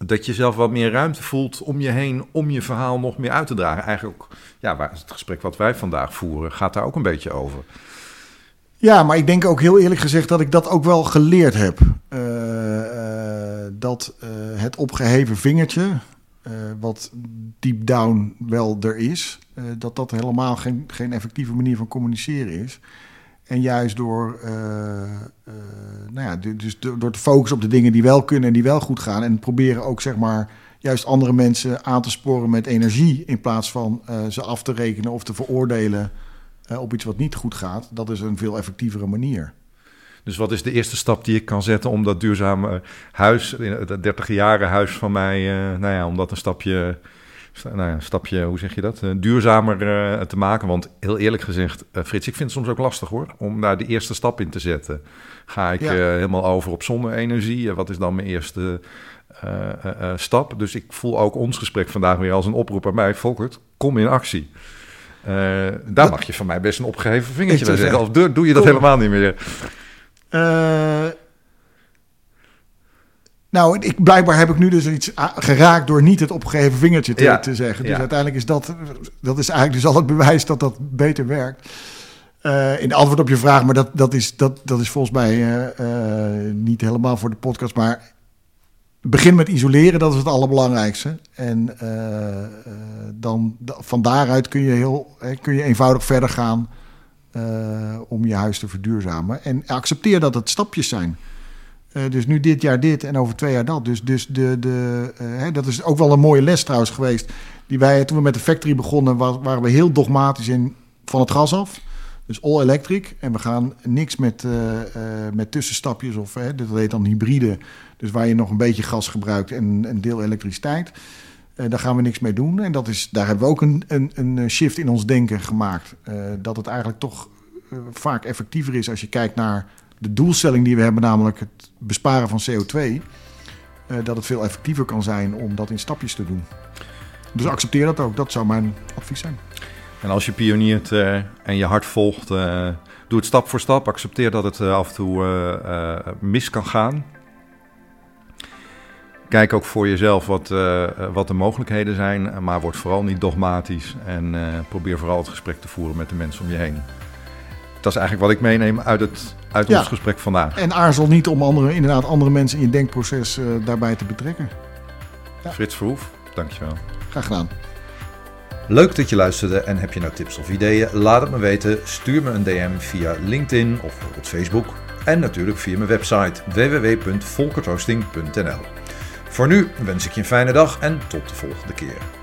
dat je zelf wat meer ruimte voelt om je heen, om je verhaal nog meer uit te dragen. Eigenlijk ja, waar het gesprek wat wij vandaag voeren, gaat daar ook een beetje over. Ja, maar ik denk ook heel eerlijk gezegd dat ik dat ook wel geleerd heb. Uh, uh, dat uh, het opgeheven vingertje, wat deep down wel er is, dat dat helemaal geen, geen effectieve manier van communiceren is. En juist door, nou ja, dus door te focussen op de dingen die wel kunnen en die wel goed gaan. En proberen ook zeg maar juist andere mensen aan te sporen met energie. In plaats van ze af te rekenen of te veroordelen op iets wat niet goed gaat, dat is een veel effectievere manier. Dus wat is de eerste stap die ik kan zetten om dat duurzame huis, dat 30 jaren huis van mij, uh, nou ja, om dat een stapje, nou ja, een stapje, hoe zeg je dat, uh, duurzamer uh, te maken? Want heel eerlijk gezegd, Frits, ik vind het soms ook lastig hoor, om daar de eerste stap in te zetten. Ga ik ja. helemaal over op zonne-energie? Wat is dan mijn eerste stap? Dus ik voel ook ons gesprek vandaag weer als een oproep aan mij, Volkert, kom in actie. Uh, daar mag je van mij best een opgeheven vingertje bij zeggen. Of doe, doe je dat Kom. helemaal niet meer? Uh, nou, ik, blijkbaar heb ik nu dus iets geraakt door niet het opgeheven vingertje te, ja. te zeggen. Dus ja. uiteindelijk is dat, dat is eigenlijk dus al het bewijs dat dat beter werkt. Uh, in antwoord op je vraag, maar dat, dat, is, dat, dat is volgens mij niet helemaal voor de podcast. Maar begin met isoleren, dat is het allerbelangrijkste. En uh, dan van daaruit kun je, heel, kun je eenvoudig verder gaan uh, om je huis te verduurzamen. En accepteer dat het stapjes zijn. dus nu dit jaar dit en over twee jaar dat. Dus, dus de, de, hè, dat is ook wel een mooie les trouwens geweest. Die wij toen we met de factory begonnen, waren we heel dogmatisch in van het gas af. Dus all electric. En we gaan niks met, uh, uh, met tussenstapjes of uh, dat heet dan hybride. Dus waar je nog een beetje gas gebruikt en een deel elektriciteit. daar gaan we niks mee doen. En dat is, daar hebben we ook een, een, een shift in ons denken gemaakt. dat het eigenlijk toch vaak effectiever is als je kijkt naar de doelstelling die we hebben, namelijk het besparen van CO2. dat het veel effectiever kan zijn om dat in stapjes te doen. Dus accepteer dat ook. Dat zou mijn advies zijn. En als je pioniert uh, en je hart volgt, uh, doe het stap voor stap. Accepteer dat het uh, af en toe mis kan gaan. Kijk ook voor jezelf wat, wat de mogelijkheden zijn, maar word vooral niet dogmatisch en probeer vooral het gesprek te voeren met de mensen om je heen. Dat is eigenlijk wat ik meeneem uit, het, uit ja. ons gesprek vandaag. En aarzel niet om andere, inderdaad andere mensen in je denkproces daarbij te betrekken. Ja. Frits Verhoef, dankjewel. Graag gedaan. Leuk dat je luisterde en heb je nou tips of ideeën? Laat het me weten. Stuur me een DM via LinkedIn of bijvoorbeeld Facebook. En natuurlijk via mijn website www.volkerthosting.nl. Voor nu wens ik je een fijne dag en tot de volgende keer.